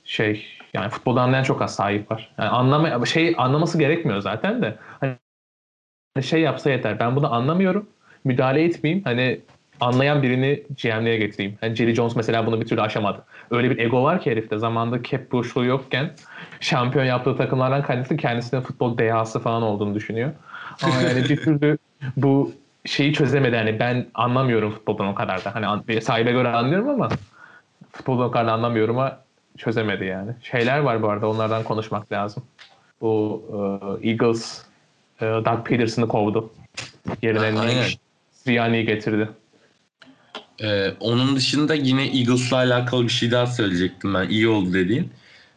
[SPEAKER 3] Şey yani futboldan anlayan çok az sahip var. Yani anlama, şey anlaması gerekmiyor zaten de. Hani şey yapsa yeter. Ben bunu anlamıyorum. Müdahale etmeyeyim. Hani anlayan birini GM'liğe getireyim. Hani Jerry Jones mesela bunu bir türlü aşamadı. Öyle bir ego var ki herifte. Zamanında cap boşluğu yokken şampiyon yaptığı takımlardan kaynaklı kendisinin futbol dehası falan olduğunu düşünüyor. Ama yani bir türlü bu şeyi çözemedi. Hani ben anlamıyorum futboldan o kadar da. Hani sahibe göre anlıyorum ama futboldan o kadar da anlamıyorum ama çözemedi yani. Şeyler var bu arada onlardan konuşmak lazım. Bu e, Eagles e, Doug Peterson'ı kovdu. Yerine. Nick Sirianni'yi getirdi.
[SPEAKER 2] Ee, onun dışında yine Eagles'la alakalı bir şey daha söyleyecektim ben. İyi oldu dediğin.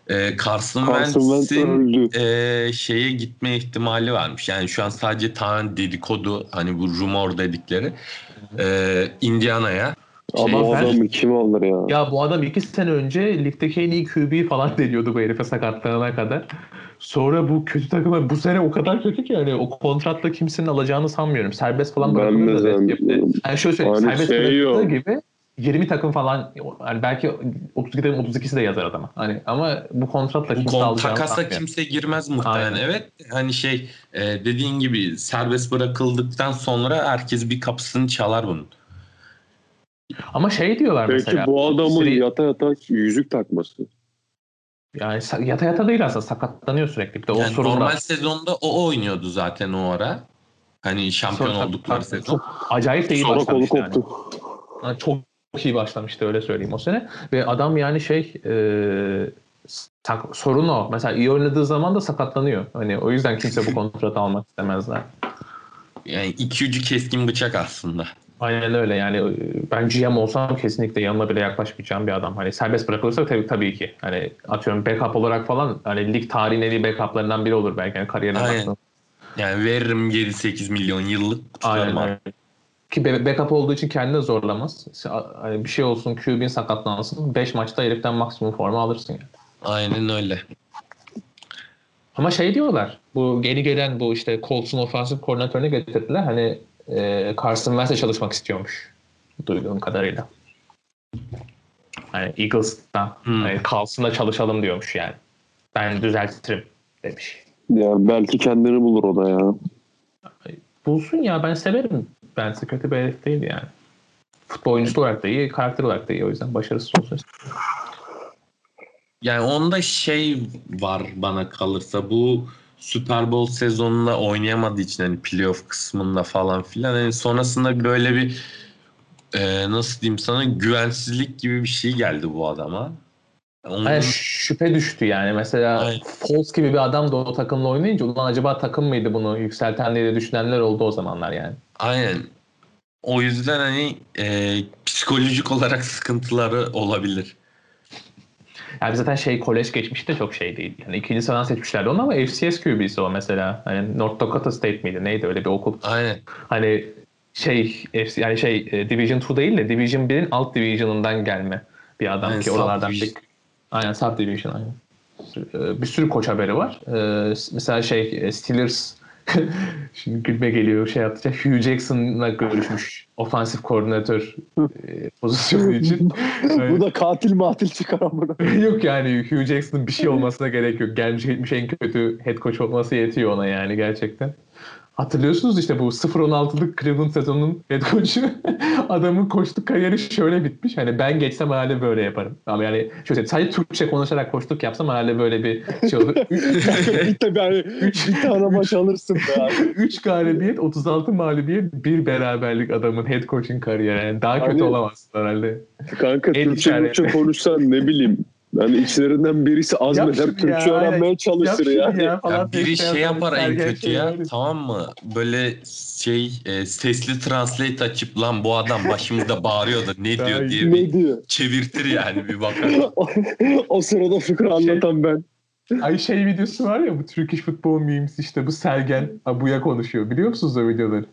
[SPEAKER 2] Ee, Carson,
[SPEAKER 4] Carson Wentz
[SPEAKER 2] Wentz'in e, şeye gitme ihtimali varmış. Yani şu an sadece tamamen dedikodu hani bu rumor dedikleri. Ee, Indiana'ya.
[SPEAKER 4] Ama
[SPEAKER 3] Şey, ben-
[SPEAKER 4] adamı kim alır ya?
[SPEAKER 3] Ya bu adam iki sene önce ligdeki en iyi QB falan deniyordu bu herife sakatlanana kadar. Sonra bu kötü takıma bu sene o kadar kötü ki yani o kontratla kimsenin alacağını sanmıyorum. Serbest falan bırakılır da
[SPEAKER 4] zannediyorum.
[SPEAKER 3] Yani şöyle söyleyeyim.
[SPEAKER 4] Hani
[SPEAKER 3] serbest
[SPEAKER 4] şey
[SPEAKER 3] bırakıldığı gibi 20 takım falan yani belki 32'den 32'si de yazar adama. Hani ama bu kontratla
[SPEAKER 2] Bu
[SPEAKER 3] kimse
[SPEAKER 2] kon-
[SPEAKER 3] alacağını
[SPEAKER 2] takasa
[SPEAKER 3] sanmıyorum.
[SPEAKER 2] kimse girmez muhtemelen.
[SPEAKER 3] Aynen.
[SPEAKER 2] Evet hani şey e, dediğin gibi serbest bırakıldıktan sonra herkes bir kapısını çalar bunun.
[SPEAKER 3] Ama şey diyorlar
[SPEAKER 4] Peki
[SPEAKER 3] mesela.
[SPEAKER 4] bu adamın
[SPEAKER 3] Siri-
[SPEAKER 4] yata yata yüzük takması.
[SPEAKER 3] Yani yata yata değil aslında sakatlanıyor sürekli. Bir de o
[SPEAKER 2] Yani
[SPEAKER 3] sorun
[SPEAKER 2] normal sezonda o oynuyordu zaten o ara. Hani şampiyon
[SPEAKER 3] Sonra-
[SPEAKER 2] oldukları
[SPEAKER 3] çok-
[SPEAKER 2] sezon.
[SPEAKER 3] Çok acayip de iyi
[SPEAKER 4] Sonra
[SPEAKER 3] başlamıştı yani.
[SPEAKER 4] koptu.
[SPEAKER 3] Yani çok iyi başlamıştı öyle söyleyeyim o sene. Ve adam yani şey e, sak- sorun o. Mesela iyi oynadığı zaman da sakatlanıyor. Hani o yüzden kimse bu kontratı almak istemezler.
[SPEAKER 2] Yani iki ucu keskin bıçak aslında.
[SPEAKER 3] Aynen öyle yani e, ben GM olsam kesinlikle yanına bile yaklaşmayacağım bir adam. Hani serbest bırakılırsa tabii, tabii ki. Hani atıyorum backup olarak falan hani lig tarihinin en iyi backuplarından biri olur belki yani kariyerine
[SPEAKER 2] Aynen.
[SPEAKER 3] baktığında.
[SPEAKER 2] Yani veririm 7-8 milyon yıllık
[SPEAKER 3] Aynen öyle. Ki backup olduğu için kendini zorlamaz. Hani bir şey olsun QB'in sakatlansın. 5 maçta heriften maksimum forma alırsın yani.
[SPEAKER 2] Aynen öyle.
[SPEAKER 3] Ama şey diyorlar. Bu yeni gelen bu işte Colts'un ofansif koordinatörünü getirdiler. Hani e, Carson Wentz'e çalışmak istiyormuş. Duyduğum kadarıyla. Hani Eagles'ta
[SPEAKER 2] Hmm.
[SPEAKER 3] hani Carlson'da çalışalım diyormuş yani. Ben düzeltirim demiş.
[SPEAKER 4] Ya belki kendini bulur o da ya.
[SPEAKER 3] Bulsun ya ben severim. Ben kötü bir herif değil yani. Futbol oyuncusu olarak da iyi, karakter olarak da iyi. O yüzden başarısız olsun.
[SPEAKER 2] Yani onda şey var bana kalırsa bu Super Bowl sezonunda oynayamadığı için hani playoff kısmında falan filan hani sonrasında böyle bir e, nasıl diyeyim sana güvensizlik gibi bir şey geldi bu adama. Onun,
[SPEAKER 3] Hani şüphe düştü yani. Mesela
[SPEAKER 2] Aynen.
[SPEAKER 3] Foles gibi bir adam da o takımla oynayınca ulan acaba takım mıydı bunu yükselten diye de düşünenler oldu o zamanlar yani.
[SPEAKER 2] aynen. O yüzden hani e, psikolojik olarak sıkıntıları olabilir.
[SPEAKER 3] Yani zaten şey kolej geçmişi de çok şey değil. Yani ikinci sıradan seçmişlerdi onu ama FCS QB'si o mesela. Hani North Dakota State miydi neydi öyle bir okul.
[SPEAKER 2] Aynen.
[SPEAKER 3] Hani şey FC yani şey e, Division 2 değil de Division 1'in alt division'ından gelme bir adam
[SPEAKER 2] Aynen,
[SPEAKER 3] ki oralardan
[SPEAKER 2] subdivision.
[SPEAKER 3] bir aynen sub division aynen. E, Bir sürü koç haberi var. E, Mesela şey Steelers şimdi gülme geliyor şey yapacak. Hugh Jackson'la görüşmüş. Ofansif koordinatör e, pozisyonu için.
[SPEAKER 4] Bu da katil matil çıkar amına.
[SPEAKER 3] Yok yani Hugh Jackson'ın bir şey olmasına gerek yok. Gelmiş gitmiş en kötü head coach olması yetiyor ona yani gerçekten. Hatırlıyorsunuz işte bu 0-16'lık Cleveland sezonunun head coach'u adamın koçluk kariyeri şöyle bitmiş. Hani ben geçsem herhalde böyle yaparım. Ama yani şöyle sadece Türkçe konuşarak koçluk yapsam herhalde böyle bir şey olur.
[SPEAKER 4] bir, tabii hani, bir tane maç alırsın be abi.
[SPEAKER 3] 3 galibiyet, 36 mağlubiyet, bir beraberlik adamın head coaching kariyeri. Yani daha kötü
[SPEAKER 4] Hani-
[SPEAKER 3] olamazsın herhalde.
[SPEAKER 4] Kanka
[SPEAKER 3] En
[SPEAKER 4] Türkçe. Türkçe konuşsan ne bileyim. Yani içlerinden birisi azmeder Türkçe
[SPEAKER 3] ya,
[SPEAKER 4] öğrenmeye çalışır ya.
[SPEAKER 3] ya falan
[SPEAKER 2] Ya
[SPEAKER 3] diye
[SPEAKER 2] biri
[SPEAKER 3] şey
[SPEAKER 2] şey yapar en kötü
[SPEAKER 3] şey
[SPEAKER 2] ya tamam mı? Böyle şey e, sesli translate açıp lan bu adam başımızda bağırıyordu ne diyor diye bir
[SPEAKER 4] Ne diyor?
[SPEAKER 2] çevirtir yani bir bakar.
[SPEAKER 4] o, o sırada fıkra anlatan ben.
[SPEAKER 3] Ay şey videosu var ya bu Turkish Football memes işte bu Sergen Abu'ya konuşuyor. Biliyor musunuz o videoları?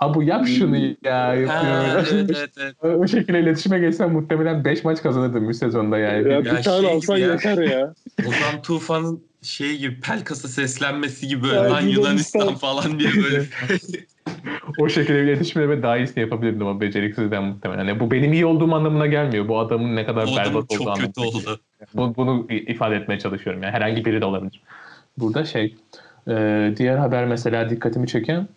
[SPEAKER 3] Abu yap şunu ya
[SPEAKER 2] Ha,
[SPEAKER 3] yapıyor.
[SPEAKER 2] evet, evet, evet.
[SPEAKER 3] o şekilde iletişime geçsen muhtemelen 5 maç kazanırdım bir sezonda yani.
[SPEAKER 4] Ya
[SPEAKER 2] Ya
[SPEAKER 4] bir tane
[SPEAKER 2] şey
[SPEAKER 4] alsan
[SPEAKER 2] ya.
[SPEAKER 4] yeter ya.
[SPEAKER 2] Ozan Tufan'ın şey gibi Pelkas'a seslenmesi gibi
[SPEAKER 4] Ya,
[SPEAKER 2] lan Yunanistan falan diye böyle.
[SPEAKER 3] o şekilde bir iletişimle ve daha iyisini yapabilirdim ama beceriksizden muhtemelen. Yani bu benim iyi olduğum anlamına gelmiyor. Bu adamın ne kadar
[SPEAKER 2] adam
[SPEAKER 3] berbat olduğu
[SPEAKER 2] çok
[SPEAKER 3] anlamına.
[SPEAKER 2] kötü oldu.
[SPEAKER 3] Bu- Bunu ifade etmeye çalışıyorum. Yani herhangi biri de olabilir. Burada şey e, diğer haber mesela dikkatimi çeken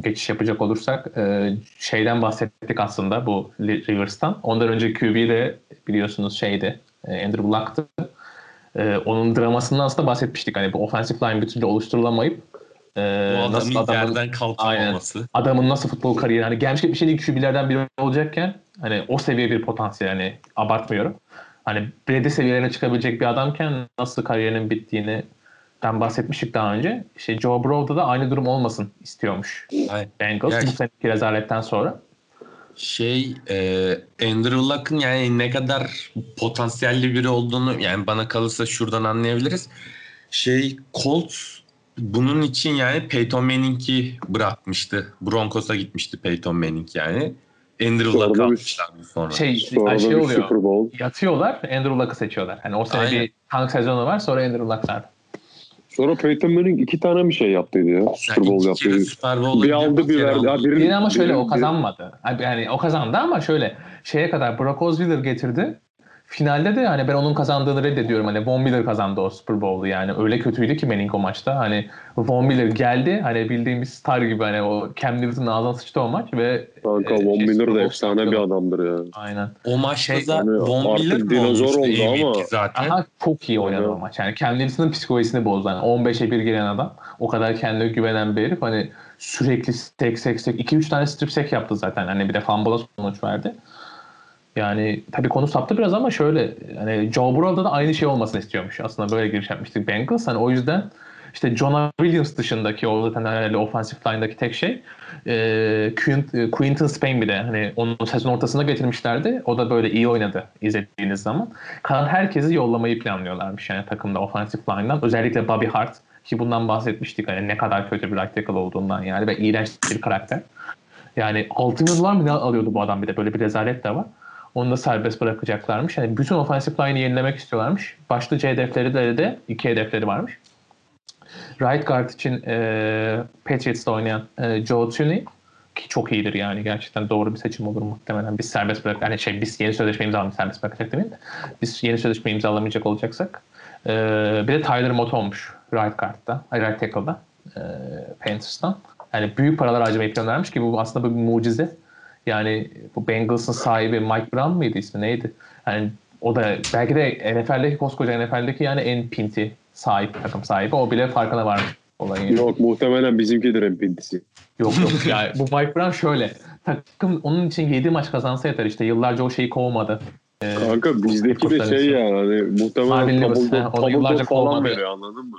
[SPEAKER 3] geçiş yapacak olursak e, şeyden bahsettik aslında bu Rivers'tan. Ondan önce QB de biliyorsunuz şeydi e, Andrew Luck'tı. E, onun dramasından aslında bahsetmiştik. Hani bu offensive line bir türlü oluşturulamayıp e,
[SPEAKER 2] adamın
[SPEAKER 3] nasıl adamın,
[SPEAKER 2] yerden kalkamaması.
[SPEAKER 3] adamın nasıl futbol kariyeri hani gelmiş geçmiş en iyi QB'lerden biri olacakken hani o seviye bir potansiyel hani abartmıyorum. Hani Brady seviyelerine çıkabilecek bir adamken nasıl kariyerinin bittiğini ben bahsetmiştik daha önce. İşte Joe Burrow'da da aynı durum olmasın istiyormuş
[SPEAKER 2] Aynen.
[SPEAKER 3] Bengals
[SPEAKER 2] Ya-
[SPEAKER 3] bu seneki rezaletten sonra.
[SPEAKER 2] Şey e, Andrew Luck'ın yani ne kadar potansiyelli biri olduğunu yani bana kalırsa şuradan anlayabiliriz. Şey Colts bunun için yani Peyton Manning'i bırakmıştı. Broncos'a gitmişti Peyton Manning yani. Andrew
[SPEAKER 4] Sonra
[SPEAKER 2] Luck'ı almışlar sonra.
[SPEAKER 3] Şey,
[SPEAKER 4] Sonra
[SPEAKER 3] şey oluyor.
[SPEAKER 4] Super Bowl.
[SPEAKER 3] Yatıyorlar Andrew Luck'ı seçiyorlar. Hani o sene
[SPEAKER 2] Aynen.
[SPEAKER 3] bir tank sezonu var sonra Andrew Luck zaten.
[SPEAKER 4] Sonra Peyton Manning iki tane bir şey yaptıydı ya. Super Bowl yaptıydı.
[SPEAKER 2] Super Bowl'a
[SPEAKER 4] Bir aldı bir verdi. Ha, birini-
[SPEAKER 3] Yine ama şöyle
[SPEAKER 4] birini-
[SPEAKER 3] o kazanmadı. Yani o kazandı ama şöyle şeye kadar Brock Osweiler getirdi. Finalde de hani ben onun kazandığını reddediyorum. Hani Von Miller kazandı o Super Bowl'u yani. Öyle kötüydü ki Manning o maçta. Hani Von Miller geldi. Hani bildiğimiz star gibi hani o Cam Newton'un ağzına sıçtı o maç ve
[SPEAKER 4] Kanka
[SPEAKER 3] e,
[SPEAKER 4] Von
[SPEAKER 3] şey,
[SPEAKER 4] Miller de efsane bir adamdır ya.
[SPEAKER 3] Aynen.
[SPEAKER 2] O maçta
[SPEAKER 3] Şey,
[SPEAKER 2] da
[SPEAKER 4] yani
[SPEAKER 2] Von Miller mi
[SPEAKER 4] dinozor oldu ama-
[SPEAKER 2] zaten?
[SPEAKER 3] Aha çok iyi oynadı o maç. Yani Cam Newton'un psikolojisini bozdu. Yani 15'e 1 giren adam. O kadar kendine güvenen bir herif. Hani sürekli tek sek tek. 2-3 tane strip sack yaptı zaten. Hani bir de fumble'a sonuç verdi. Yani tabii konu saptı biraz ama şöyle hani Joe Burrow'da da aynı şey olmasını istiyormuş. Aslında böyle giriş yapmıştık Bengals. Hani o yüzden işte Jonah Williams dışındaki o zaten herhalde offensive line'daki tek şey e, Quint- Quinton Spain bir de hani onu sezon ortasında getirmişlerdi. O da böyle iyi oynadı izlediğiniz zaman. Kalan herkesi yollamayı planlıyorlarmış yani takımda offensive line'dan. Özellikle Bobby Hart ki bundan bahsetmiştik hani ne kadar kötü bir tackle olduğundan yani ve iğrenç bir karakter. Yani 6 milyon dolar mı ne alıyordu bu adam bir de böyle bir rezalet de var. Onu da serbest bırakacaklarmış. Yani bütün offensive line'i yenilemek istiyorlarmış. Başlıca hedefleri de, de iki hedefleri varmış. Right guard için e, Patriots'ta oynayan e, Joe Thuney ki çok iyidir yani gerçekten doğru bir seçim olur muhtemelen. Biz serbest bırak yani şey biz yeni sözleşme imzalamayacak serbest bırakacak demeyeyim de biz yeni sözleşme imzalamayacak olacaksak e, bir de Tyler Mott olmuş right guard'da, right tackle'da e, Panthers'tan. Yani büyük paralar harcamayı planlarmış ki bu aslında bir mucize. Yani bu Bengals'ın sahibi Mike Brown mıydı ismi neydi? Yani o da belki de NFL'deki koskoca NFL'deki yani en pinti sahip takım sahibi. O bile farkına varmış olayın.
[SPEAKER 4] Yok muhtemelen bizimkidir empintisi.
[SPEAKER 3] Yok yok yani bu Mike Brown şöyle takım onun için 7 maç kazansa yeter işte yıllarca o şeyi kovmadı.
[SPEAKER 4] Kanka bizdeki de şey yani hani muhtemelen tabldot falan veriyor anladın mı?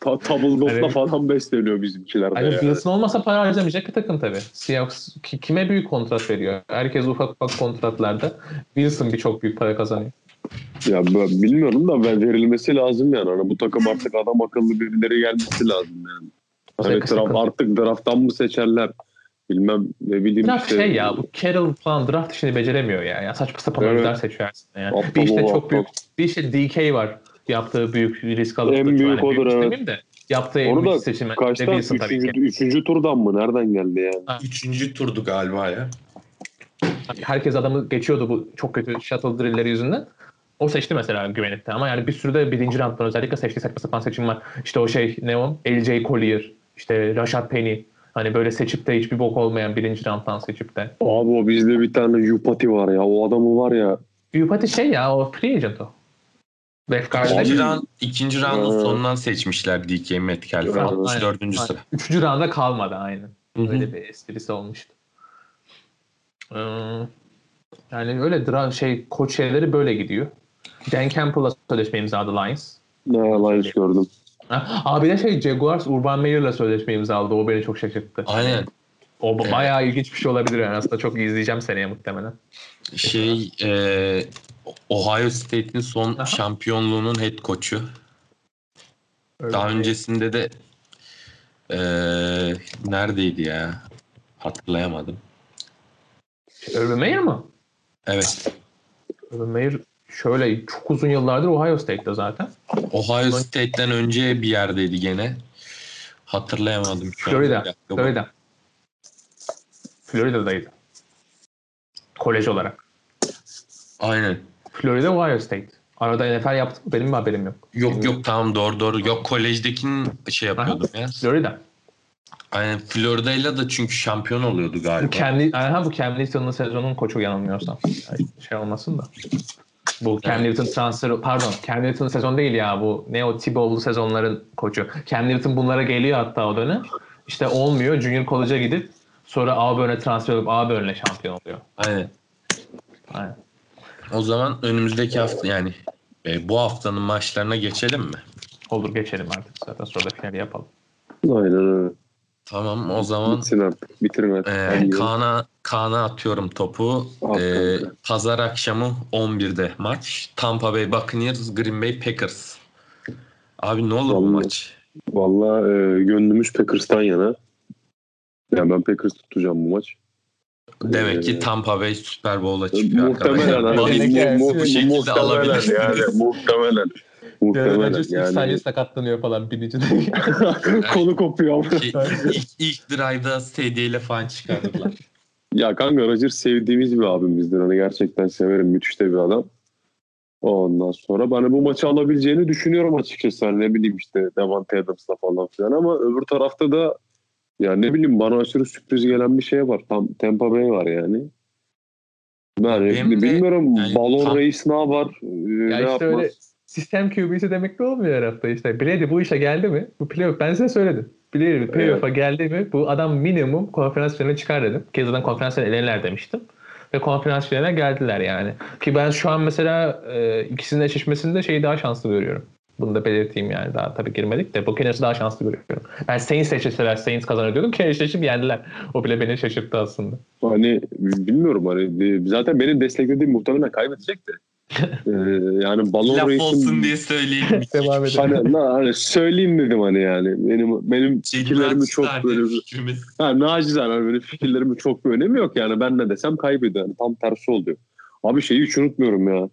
[SPEAKER 4] Ta, tabldot'la
[SPEAKER 3] Hani-
[SPEAKER 4] falan besleniyor bizimkiler
[SPEAKER 3] Hani
[SPEAKER 4] yani.
[SPEAKER 3] Wilson olmasa para harcamayacak bir takım tabii. Seahawks ki- kime büyük kontrat veriyor? Herkes ufak ufak kontratlarda. Wilson bir çok büyük para kazanıyor.
[SPEAKER 4] Ya ben bilmiyorum da ben verilmesi lazım yani. Hani bu takım artık adam akıllı birileri gelmesi lazım yani. Hani draft, artık drafttan mı seçerler? Bilmem ne bileyim
[SPEAKER 3] Draft
[SPEAKER 4] işte.
[SPEAKER 3] şey ya bu Carroll falan draft işini beceremiyor ya. ya saçma sapan
[SPEAKER 4] Evet.
[SPEAKER 3] seçiyor aslında yani.
[SPEAKER 4] Aptal
[SPEAKER 3] bir işte çok
[SPEAKER 4] aptal.
[SPEAKER 3] büyük bir işte DK var. Yaptığı büyük risk alıp
[SPEAKER 4] En
[SPEAKER 3] da-
[SPEAKER 4] büyük
[SPEAKER 3] yani
[SPEAKER 4] odur, evet.
[SPEAKER 3] de yaptığı en büyük de
[SPEAKER 4] Kaçtan?
[SPEAKER 3] Wilson tabii
[SPEAKER 4] Üçüncü,
[SPEAKER 3] ki.
[SPEAKER 4] üçüncü turdan mı? Nereden geldi yani?
[SPEAKER 2] Üçüncü turdu galiba ya.
[SPEAKER 3] Herkes adamı geçiyordu bu çok kötü shuttle drill'leri yüzünden. O seçti mesela güvenip de ama yani bir sürü de birinci rounddan özellikle seçti saçma sapan seçim var. İşte o şey ne o? LJ Collier, işte Rashad Penny. Hani böyle seçip de hiçbir bok olmayan birinci rounddan seçip de.
[SPEAKER 4] Abi o bizde bir tane Yupati var ya. O adamı var ya.
[SPEAKER 3] Yupati şey ya o free agent o. Left guard'da
[SPEAKER 2] İkinci, round, ikinci roundun
[SPEAKER 4] Ee,
[SPEAKER 2] sonundan seçmişler DK Metcalf'ı.
[SPEAKER 4] Evet,
[SPEAKER 2] 64.
[SPEAKER 3] aynen.
[SPEAKER 2] sıra.
[SPEAKER 3] Üçüncü rounda kalmadı aynen.
[SPEAKER 2] Hı hı.
[SPEAKER 3] Öyle bir esprisi olmuştu. Ee, yani öyle dra- şey koç şeyleri böyle gidiyor. Dan Campbell'la sözleşme imzaladı Lions.
[SPEAKER 4] Ne Lions gördüm.
[SPEAKER 3] Ha, Abi de şey Jaguars Urban Meyer'la sözleşme imzaladı. O beni çok şaşırttı.
[SPEAKER 2] Aynen.
[SPEAKER 3] O
[SPEAKER 2] Evet.
[SPEAKER 3] bayağı ilginç bir şey olabilir yani. Aslında çok izleyeceğim seneye muhtemelen.
[SPEAKER 2] Şey e, Ohio State'in son
[SPEAKER 3] Aha.
[SPEAKER 2] şampiyonluğunun head koçu.
[SPEAKER 3] Öyle
[SPEAKER 2] Daha öncesinde de e, neredeydi ya? Hatırlayamadım.
[SPEAKER 3] Urban Meyer mi?
[SPEAKER 2] Evet.
[SPEAKER 3] Urban Meyer şöyle çok uzun yıllardır Ohio State'te zaten.
[SPEAKER 2] Ohio State'den önce bir yerdeydi gene. Hatırlayamadım şu an.
[SPEAKER 3] Florida. Florida. Florida'daydı. Kolej olarak.
[SPEAKER 2] Aynen.
[SPEAKER 3] Florida Ohio State. Arada NFL yaptı mı? Benim mi haberim yok?
[SPEAKER 2] Yok yok tamam doğru doğru. Yok kolejdekinin şey yapıyordum ya.
[SPEAKER 3] Florida.
[SPEAKER 2] Aynen Florida'yla da çünkü şampiyon oluyordu
[SPEAKER 3] Bu
[SPEAKER 2] galiba.
[SPEAKER 3] Cam, aha, bu Cam Newton'un sezonun koçu yanılmıyorsam. Yani şey olmasın da. Bu Cam Newton transferi, pardon Cam Newton sezon değil ya bu ne o Tebow'lu sezonların koçu. Cam Newton bunlara geliyor hatta o dönem. İşte olmuyor Junior College'a gidip sonra Auburn'e transfer olup Auburn'le şampiyon oluyor.
[SPEAKER 2] Aynen.
[SPEAKER 3] Aynen.
[SPEAKER 2] O zaman önümüzdeki hafta yani e, bu haftanın maçlarına geçelim mi?
[SPEAKER 3] Olur geçelim artık zaten sonra da finali yapalım.
[SPEAKER 4] Aynen öyle.
[SPEAKER 2] Tamam o zaman
[SPEAKER 4] Bitsin artık. Bitirin artık.
[SPEAKER 2] e. Kaan'a Kaan'a atıyorum topu. E. Pazar akşamı 11'de maç. Tampa Bay Buccaneers, Green Bay Packers. Abi ne olur bu
[SPEAKER 4] Vallahi.
[SPEAKER 2] maç?
[SPEAKER 4] Valla e, gönlümüz Packers'tan yana. Yani ben Packers tutacağım bu maç.
[SPEAKER 2] Demek ki
[SPEAKER 4] Ee,
[SPEAKER 2] Tampa Bay Super Bowl'a çıkıyor
[SPEAKER 4] Muhtemelen.
[SPEAKER 2] arkadaşlar.
[SPEAKER 3] Demek
[SPEAKER 4] mu- mu-
[SPEAKER 2] Bu şekilde
[SPEAKER 4] muhtemelen yani. Muhtemelen. Muhtemelen yani.
[SPEAKER 3] sakatlanıyor falan birinci
[SPEAKER 4] Kolu kopuyor
[SPEAKER 2] ilk, ilk drive'da sedyeyle falan çıkardılar.
[SPEAKER 4] Ya kanka Rodgers sevdiğimiz bir abimizdir. Hani gerçekten severim. Müthiş de bir adam. Ondan sonra ben bu maçı alabileceğini düşünüyorum açıkçası. Hani ne bileyim işte Devante Adams'la falan filan ama öbür tarafta da ya ne bileyim bana aşırı sürpriz gelen bir şey var. Tam Tampa Bay var yani. Ben
[SPEAKER 2] Benim de
[SPEAKER 4] bilmiyorum
[SPEAKER 2] yani
[SPEAKER 4] balon
[SPEAKER 2] tam-
[SPEAKER 4] reis ne yapar? Ee,
[SPEAKER 3] Ya
[SPEAKER 4] ne
[SPEAKER 3] işte
[SPEAKER 4] yapmaz?
[SPEAKER 3] öyle sistem QB'si demek de olmuyor her hafta işte. Brady bu işe geldi mi? Bu playoff ben size söyledim. Brady playoff'a geldi mi? Bu adam minimum konferans finaline çıkar dedim. Ki zaten konferans finaline elenirler demiştim. Ve konferans finaline geldiler yani. Ki ben şu an mesela e, ikisinin eşleşmesinde şeyi daha şanslı görüyorum. Bunu da belirteyim yani daha tabii girmedik de Buccaneers'ı daha şanslı görüyorum. Ben Saints eşleşseler Saints kazanır diyordum ki eşleşip yendiler. O bile beni şaşırttı aslında.
[SPEAKER 4] Hani bilmiyorum hani zaten benim desteklediğim muhtemelen kaybedecek de. Ee, yani balon
[SPEAKER 2] Laf
[SPEAKER 4] reisin
[SPEAKER 2] olsun diye söyleyelim.
[SPEAKER 3] Devam edelim.
[SPEAKER 4] Hani, la- hani söyleyeyim dedim hani yani. Benim benim fikirlerimi çok böyle
[SPEAKER 2] fikrimiz.
[SPEAKER 4] ha, nacizane hani benim fikirlerimin çok bir önemi yok yani. Ben ne desem kaybediyor. Yani tam tersi oluyor. Abi şeyi hiç unutmuyorum ya.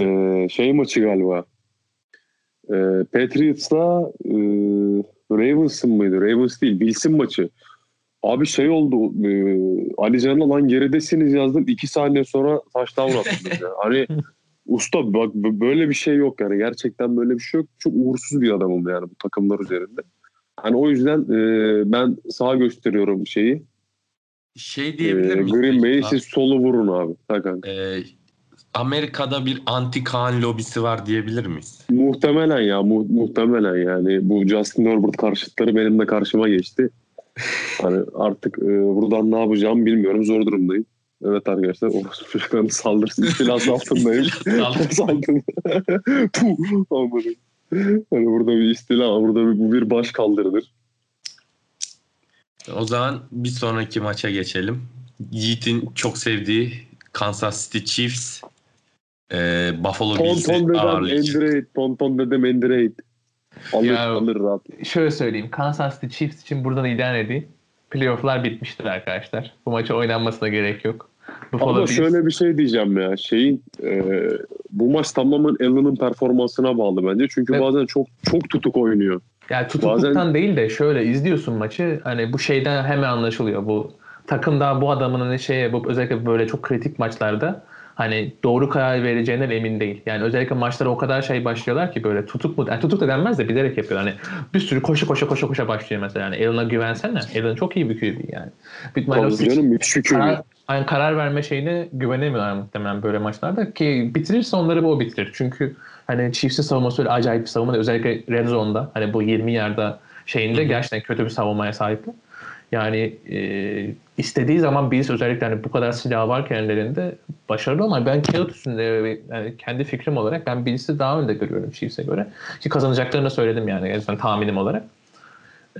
[SPEAKER 4] Ee, şey maçı galiba. Ee, Patriots'la e, Ravens'ın mıydı? Ravens değil. Bills'in maçı. Abi şey oldu. E, Ali Can'la lan geridesiniz yazdım. iki saniye sonra touchdown attınız ya. Hani usta bak böyle bir şey yok yani. Gerçekten böyle bir şey yok. Çok uğursuz bir adamım yani bu takımlar üzerinde. Hani o yüzden e, ben sağa gösteriyorum şeyi.
[SPEAKER 2] Şey
[SPEAKER 4] E,
[SPEAKER 2] diyebilir miyiz?
[SPEAKER 4] Green Bay'i siz solu vurun abi. Ha kanka.
[SPEAKER 2] Ee, Amerika'da bir anti Kaan lobisi var diyebilir miyiz?
[SPEAKER 4] Muhtemelen ya mu- muhtemelen yani bu Justin Herbert karşıtları benim de karşıma geçti. Hani artık e, buradan ne yapacağımı bilmiyorum zor durumdayım. Evet arkadaşlar orospu çocukların saldırısı istilası altındayım. Saldırı. Puh. Hani burada bir istila, burada bir, bu bir baş kaldırıdır.
[SPEAKER 2] O zaman bir sonraki maça geçelim. Yiğit'in çok sevdiği Kansas City Chiefs e, Buffalo
[SPEAKER 4] Ton
[SPEAKER 2] Bills'i ağırlayacak.
[SPEAKER 4] Endrate. Ton ton dedem Endrate. Alır,
[SPEAKER 3] Ya-
[SPEAKER 4] alır rahat.
[SPEAKER 3] Şöyle söyleyeyim. Kansas City Chiefs için buradan ilan edeyim. Playoff'lar bitmiştir arkadaşlar. Bu maça oynanmasına gerek yok. Buffalo
[SPEAKER 4] Ama
[SPEAKER 3] Bills-
[SPEAKER 4] şöyle bir şey diyeceğim ya. Şeyin e, bu maç tamamen Allen'ın performansına bağlı bence. Çünkü
[SPEAKER 3] Evet.
[SPEAKER 4] bazen çok çok tutuk oynuyor.
[SPEAKER 3] Yani tutukluktan değil de şöyle izliyorsun maçı hani bu şeyden hemen anlaşılıyor. Bu takımda bu adamın hani şeye bu özellikle böyle çok kritik maçlarda hani doğru karar vereceğinden emin değil. Yani özellikle maçlara o kadar şey başlıyorlar ki böyle tutuk mu? Yani tutuk da denmez de bilerek yapıyor. Hani bir sürü koşa koşa koşa koşa başlıyor mesela. Yani Allen'a güvensene. Allen çok iyi bir QB yani. O
[SPEAKER 4] Tabii canım müthiş bir QB.
[SPEAKER 3] karar, yani karar verme şeyine güvenemiyorlar muhtemelen böyle maçlarda ki bitirirse onları bu o bitirir. Çünkü hani Chiefs'in savunması öyle acayip bir savunma. Özellikle Red Zone'da hani bu 20 yarda şeyinde gerçekten kötü bir savunmaya sahipler. Yani e, istediği zaman Bills özellikle hani bu kadar silah varken ellerinde başarılı ama ben kağıt üstünde yani kendi fikrim olarak ben Bills'i daha önde görüyorum Chiefs'e göre. Ki kazanacaklarını söyledim yani en azından tahminim olarak.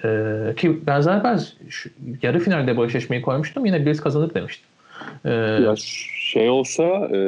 [SPEAKER 3] Ee, ki ben zaten şu, yarı finalde bu eşleşmeyi koymuştum. Yine Bills kazanır demiştim. Ee,
[SPEAKER 4] Ya şey olsa e,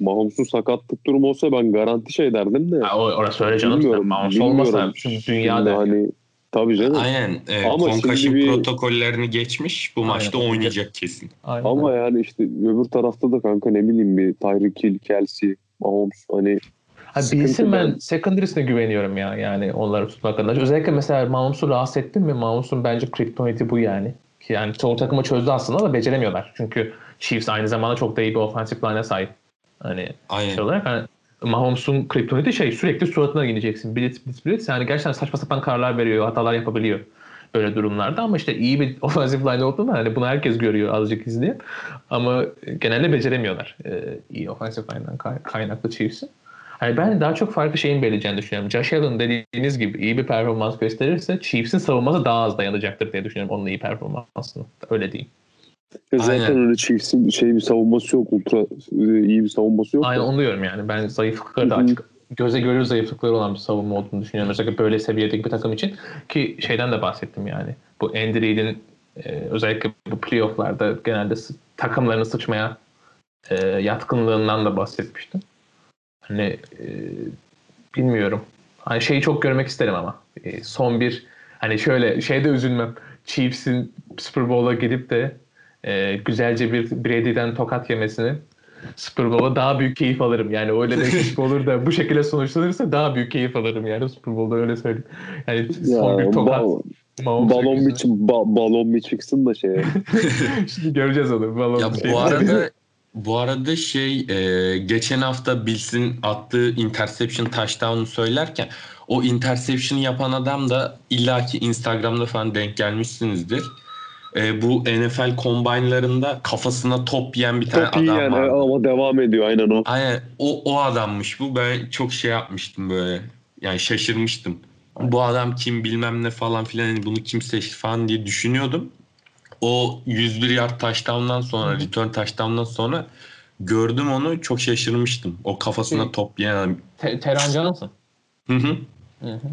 [SPEAKER 4] Mahomes'un sakatlık durumu olsa ben garanti şey derdim de.
[SPEAKER 3] ha, o- orası öyle canım.
[SPEAKER 4] bilmiyorum.
[SPEAKER 3] Mahomes olmasa dünyada.
[SPEAKER 4] Hani, tabii canım.
[SPEAKER 2] Aynen. E,
[SPEAKER 4] Ama şimdi bir-
[SPEAKER 2] protokollerini geçmiş. Bu
[SPEAKER 3] Aynen.
[SPEAKER 2] maçta oynayacak kesin.
[SPEAKER 3] Aynen.
[SPEAKER 4] Ama yani işte öbür tarafta da kanka ne bileyim bir Tyreek Hill, Kelsey, Mahomes hani
[SPEAKER 3] Ha,
[SPEAKER 4] sıkıntı
[SPEAKER 3] Bills'in ben secondary'sine güveniyorum ya. Yani onları tutmak adına. Özellikle mesela Mahomes'u rahatsız ettin mi? Mahomes'un bence kriptoniti bu yani. Ki yani çoğu takımı çözdü aslında da beceremiyorlar. Çünkü Chiefs aynı zamanda çok da iyi bir offensive line'a sahip. Hani
[SPEAKER 2] Aynen.
[SPEAKER 3] şey olarak hani Mahomes'un kriptoniti şey sürekli suratına gideceksin. Blitz blitz blitz. Yani gerçekten saçma sapan kararlar veriyor. Hatalar yapabiliyor. Böyle durumlarda ama işte iyi bir offensive line olduğunda hani bunu herkes görüyor azıcık izleyen. Ama genelde beceremiyorlar. Ee, iyi offensive line'dan kay- kaynaklı Chiefs'in. Hani ben daha çok farklı şeyin belirleyeceğini düşünüyorum. Josh Allen dediğiniz gibi iyi bir performans gösterirse Chiefs'in savunması daha az dayanacaktır diye düşünüyorum onun iyi performansını. Öyle diyeyim.
[SPEAKER 4] E zaten
[SPEAKER 2] Aynen.
[SPEAKER 4] öyle Chiefs'in şey bir savunması yok. Ultra e, iyi bir savunması yok. da.
[SPEAKER 3] Aynen onu diyorum yani. Ben zayıflıkları da açık. Göze görülür zayıflıkları olan bir savunma olduğunu düşünüyorum. Özellikle böyle seviyedeki bir takım için. Ki şeyden de bahsettim yani. Bu Andy Reid'in e, özellikle bu playofflarda genelde takımlarını sıçmaya e, yatkınlığından da bahsetmiştim. Hani e, bilmiyorum. Hani şeyi çok görmek isterim ama. E, son bir hani şöyle şeyde üzülmem. Chiefs'in Super Bowl'a gidip de e, güzelce bir Brady'den tokat yemesini Super Bowl'a daha büyük keyif alırım. Yani öyle bir eşleşme olur da bu şekilde sonuçlanırsa daha büyük keyif alırım yani Super Bowl'da öyle söyleyeyim. Yani son
[SPEAKER 4] Ya,
[SPEAKER 3] bir tokat.
[SPEAKER 4] ba-
[SPEAKER 3] Mahomes
[SPEAKER 4] balon
[SPEAKER 3] öyküsü.
[SPEAKER 4] ba- balon bir çıksın da şeye.
[SPEAKER 3] Şimdi göreceğiz onu. Balon
[SPEAKER 2] Ya
[SPEAKER 3] şey.
[SPEAKER 2] bu arada bu arada şey e, geçen hafta Bills'in attığı interception touchdown'u söylerken o interception'ı yapan adam da illaki Instagram'da falan denk gelmişsinizdir. E, bu NFL combine'larında kafasına top yiyen bir tane
[SPEAKER 4] iyi
[SPEAKER 2] adam
[SPEAKER 4] yani
[SPEAKER 2] var.
[SPEAKER 4] ama devam ediyor aynen o.
[SPEAKER 2] Aynen o, o adammış bu. Ben çok şey yapmıştım böyle. Yani şaşırmıştım. Bu adam kim bilmem ne falan filan hani bunu kim seçti falan diye düşünüyordum. O 101 yard touchdown'dan sonra, return touchdown'dan sonra gördüm onu çok şaşırmıştım. O kafasına
[SPEAKER 3] Şey-
[SPEAKER 2] top yiyen adam.
[SPEAKER 3] Te- Teran Johnson.
[SPEAKER 2] Hı hı.
[SPEAKER 3] Hı hı.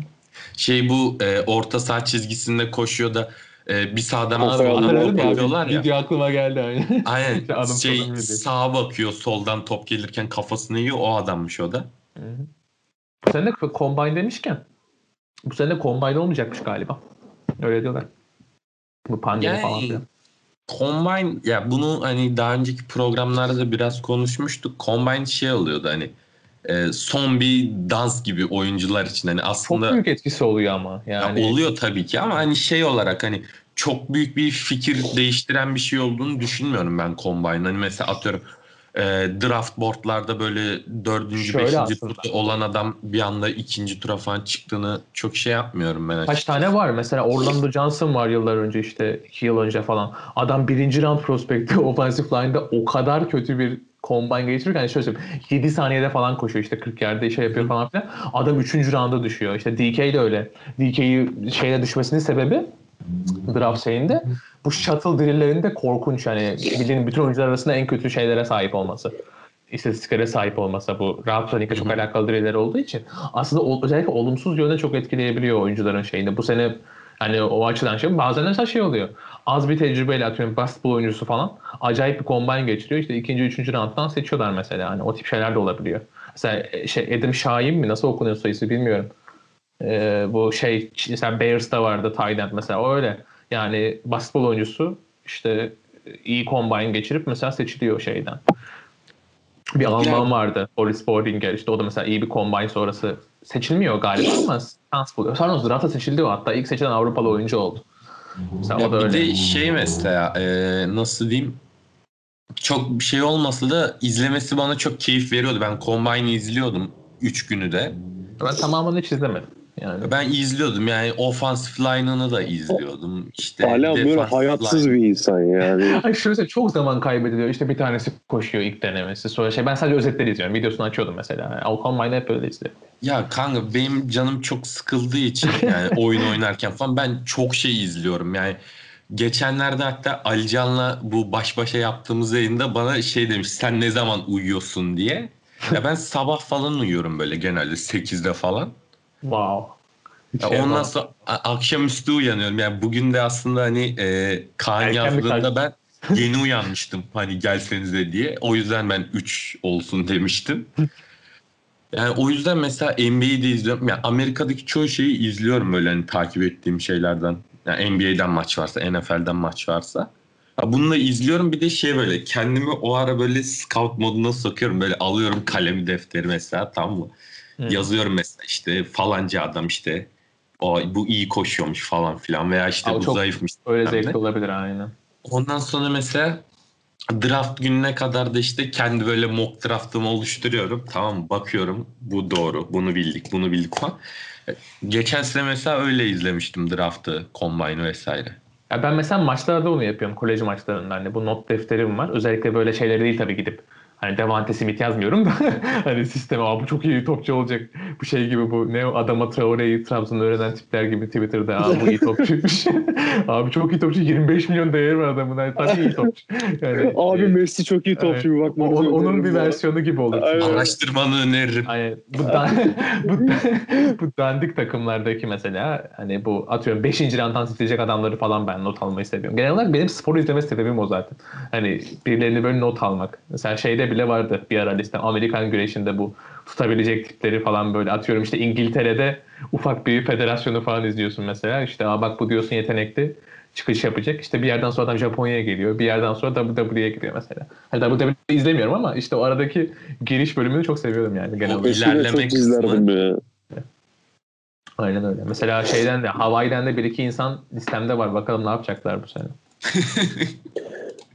[SPEAKER 2] Şey bu e, orta saha çizgisinde koşuyor da e, bir sağdan
[SPEAKER 3] Hatırladım
[SPEAKER 2] top
[SPEAKER 3] ya. Video aklıma geldi aynı.
[SPEAKER 2] Aynen
[SPEAKER 3] Adam
[SPEAKER 2] şey
[SPEAKER 3] falan
[SPEAKER 2] sağa bakıyor soldan top gelirken kafasını yiyor o adammış o da.
[SPEAKER 3] Hı hı. Bu sene de Combine demişken bu sene de Combine olmayacakmış galiba. Öyle diyorlar. Bu pandemi falan
[SPEAKER 2] Yani
[SPEAKER 3] filan.
[SPEAKER 2] Combine ya bunu hani daha önceki programlarda da biraz konuşmuştuk. Combine şey oluyordu hani e, son bir dans gibi oyuncular için hani
[SPEAKER 3] Çok
[SPEAKER 2] aslında
[SPEAKER 3] büyük etkisi oluyor ama.
[SPEAKER 2] ya
[SPEAKER 3] Yani
[SPEAKER 2] oluyor tabii ki ama hani şey olarak hani çok büyük bir fikir değiştiren bir şey olduğunu düşünmüyorum ben Combine. Hani mesela atıyorum e, draft boardlarda böyle dördüncü,
[SPEAKER 3] Şöyle
[SPEAKER 2] beşinci
[SPEAKER 3] aslında.
[SPEAKER 2] turda olan adam bir anda ikinci tura falan çıktığını çok şey yapmıyorum ben
[SPEAKER 3] Kaç
[SPEAKER 2] açıkçası.
[SPEAKER 3] tane var? Mesela Orlando Johnson var yıllar önce işte iki yıl önce falan. Adam birinci round prospekti offensive line'da o kadar kötü bir combine ki hani şöyle söyleyeyim 7 saniyede falan koşuyor işte 40 yerde şey yapıyor falan filan. Adam 3. rounda düşüyor. İşte DK de öyle. DK'yi şeyde düşmesinin sebebi draft şeyinde. Bu shuttle drill'lerinde korkunç yani bildiğin bütün oyuncular arasında en kötü şeylere sahip olması. istatistiklere sahip olmasa bu rahat running çok alakalı driller olduğu için aslında o, özellikle olumsuz yönde çok etkileyebiliyor oyuncuların şeyini. Bu sene hani o açıdan şey bazen mesela şey oluyor. Az bir tecrübeyle atıyorum basketbol oyuncusu falan acayip bir combine geçiriyor. İşte ikinci, üçüncü rounddan seçiyorlar mesela. Hani o tip şeyler de olabiliyor. Mesela şey Adam Şahin mi nasıl okunuyor sayısı bilmiyorum. Ee, bu şey mesela Bears'ta vardı Tayland mesela o öyle. Yani basketbol oyuncusu işte iyi combine geçirip mesela seçiliyor şeyden. Bir Alman vardı. Boris Bordinger. işte o da mesela iyi bir combine sonrası seçilmiyor galiba ama şans buluyor. Sonra draft'a seçildi o hatta. ilk seçilen Avrupalı oyuncu oldu. Mesela
[SPEAKER 2] Ya
[SPEAKER 3] o da
[SPEAKER 2] bir
[SPEAKER 3] öyle.
[SPEAKER 2] de şey mesela e, nasıl diyeyim çok bir şey olmasa da izlemesi bana çok keyif veriyordu. Ben Combine'ı izliyordum 3 günü de.
[SPEAKER 3] Ben tamamını hiç izlemedim. Yani.
[SPEAKER 2] Ben izliyordum yani offensive line'ını da izliyordum. İşte
[SPEAKER 4] Hala böyle hayatsız
[SPEAKER 2] line.
[SPEAKER 4] bir insan yani.
[SPEAKER 3] Ay şöyle çok zaman kaybediliyor. İşte bir tanesi koşuyor ilk denemesi. Sonra şey ben sadece özetleri izliyorum. Videosunu açıyordum mesela. Al Combine'ı hep öyle izliyorum.
[SPEAKER 2] Ya kanka benim canım çok sıkıldığı için yani oyun oynarken falan ben çok şey izliyorum. Yani geçenlerde hatta Alican'la bu baş başa yaptığımız yayında bana şey demiş sen ne zaman uyuyorsun diye. Ya ben sabah falan uyuyorum böyle genelde 8'de falan.
[SPEAKER 3] Wow.
[SPEAKER 2] Ya
[SPEAKER 3] şey
[SPEAKER 2] ondan
[SPEAKER 3] yapamam.
[SPEAKER 2] sonra akşamüstü uyanıyorum. Yani bugün de aslında hani e, Kaan
[SPEAKER 3] Erken
[SPEAKER 2] yazdığında ben yeni uyanmıştım hani gelsenize diye. O yüzden ben 3 olsun demiştim. Yani o yüzden mesela NBA'de izliyorum. Yani Amerika'daki çoğu şeyi izliyorum böyle hani takip ettiğim şeylerden. Yani NBA'den maç varsa, NFL'den maç varsa. Ya bunu da izliyorum. Bir de şey böyle kendimi o ara böyle scout moduna sokuyorum. Böyle alıyorum kalemi defteri mesela tamam mı? Yazıyorum mesela işte falanca adam işte o bu iyi koşuyormuş falan filan veya işte
[SPEAKER 3] Abi
[SPEAKER 2] bu
[SPEAKER 3] çok
[SPEAKER 2] zayıfmış.
[SPEAKER 3] Öyle zevkli olabilir aynen.
[SPEAKER 2] Ondan sonra mesela draft gününe kadar da işte kendi böyle mock draftımı oluşturuyorum. Tamam? Bakıyorum bu doğru. Bunu bildik, bunu bildik falan. Geçen sene mesela öyle izlemiştim draftı, combine vesaire.
[SPEAKER 3] Ya ben mesela maçlarda onu yapıyorum. Kolej maçlarında. Hani bu not defterim var. Özellikle böyle şeyleri değil tabii gidip. Hani Devante Smith yazmıyorum da hani sisteme Aa, bu çok iyi topçu olacak. Bu şey gibi bu ne adama Traore'yi Trabzon'da öğrenen tipler gibi Twitter'da Aa, bu iyi topçuymuş. Abi çok iyi topçu. 25 milyon değeri var adamın. Yani, tabii iyi topçu. Yani,
[SPEAKER 4] Abi
[SPEAKER 3] e,
[SPEAKER 4] Messi çok iyi topçu bir
[SPEAKER 3] o-
[SPEAKER 4] bakmanızı
[SPEAKER 3] onun, bir
[SPEAKER 4] ya.
[SPEAKER 3] versiyonu gibi olur.
[SPEAKER 4] Aynen.
[SPEAKER 2] Araştırmanı öneririm.
[SPEAKER 3] Aynen. Bu, dan, bu, bu dandik takımlardaki mesela hani bu atıyorum 5. rantan seçilecek adamları falan ben not almayı seviyorum. Genel olarak benim spor izleme sebebim o zaten. Hani birilerini böyle not almak. Mesela şeyde bile vardı bir ara liste Amerikan güreşinde bu tutabilecek tipleri falan böyle atıyorum işte İngiltere'de ufak bir federasyonu falan izliyorsun mesela. İşte Aa, bak bu diyorsun yetenekli çıkış yapacak. İşte bir yerden sonra adam Japonya'ya geliyor. Bir yerden sonra WWE'ye gidiyor mesela. Hani WWE izlemiyorum ama işte o aradaki giriş bölümünü çok seviyorum yani genel olarak.
[SPEAKER 2] İlerleme
[SPEAKER 4] çok izlerdim ya.
[SPEAKER 3] Aynen öyle. Mesela şeyden de Hawaii'den de bir iki insan listemde var. Bakalım ne yapacaklar bu sene.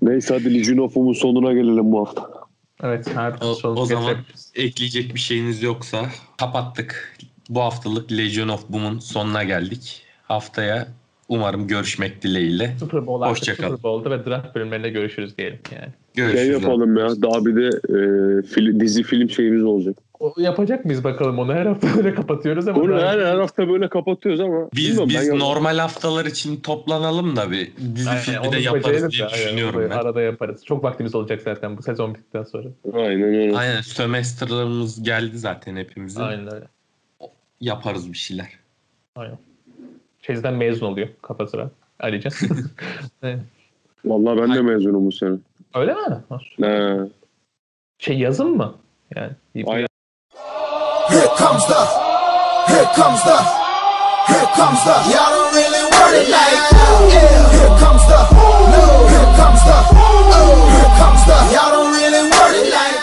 [SPEAKER 4] Neyse hadi Legion of'umun sonuna gelelim bu hafta.
[SPEAKER 3] Evet her
[SPEAKER 2] O, o zaman ekleyecek bir şeyiniz yoksa kapattık. Bu haftalık Legion of Boom'un sonuna geldik. Haftaya umarım görüşmek dileğiyle.
[SPEAKER 3] Super Bowl artık
[SPEAKER 2] Hoşça kal.
[SPEAKER 3] Super Bowl'da ve draft bölümlerinde görüşürüz diyelim yani.
[SPEAKER 2] Görüşürüz.
[SPEAKER 4] Şey yapalım ya daha bir de e, fil- dizi film şeyimiz olacak.
[SPEAKER 3] Yapacak mıyız bakalım onu her hafta öyle kapatıyoruz ama. Daha-
[SPEAKER 4] her, her hafta böyle kapatıyoruz ama
[SPEAKER 2] Biz
[SPEAKER 4] bilmiyorum,
[SPEAKER 2] biz
[SPEAKER 4] ben
[SPEAKER 2] normal haftalar için toplanalım da bir dizi
[SPEAKER 3] Aynen,
[SPEAKER 2] filmi
[SPEAKER 3] onu
[SPEAKER 2] de yaparız diye
[SPEAKER 3] de, aynen,
[SPEAKER 2] düşünüyorum
[SPEAKER 3] onu
[SPEAKER 2] ben.
[SPEAKER 3] Arada yaparız. Çok vaktimiz olacak zaten bu sezon bittikten sonra.
[SPEAKER 4] Aynen öyle.
[SPEAKER 2] Aynen sömestrlarımız geldi zaten hepimizin.
[SPEAKER 3] Aynen öyle.
[SPEAKER 2] Yaparız bir şeyler.
[SPEAKER 3] Aynen. Şeyden mezun oluyor kafa sıra. Alican. Evet.
[SPEAKER 4] Vallahi ben de mezunum bu sene.
[SPEAKER 3] öyle mi?
[SPEAKER 4] He.
[SPEAKER 3] Şey yazın mı? Yani.
[SPEAKER 4] Aynen.
[SPEAKER 1] Here comes the, here comes the, here comes the. Y'all don't really want it like that. Yeah. Here comes the, no. Here comes the, oh. Here comes the. Y'all don't really want it like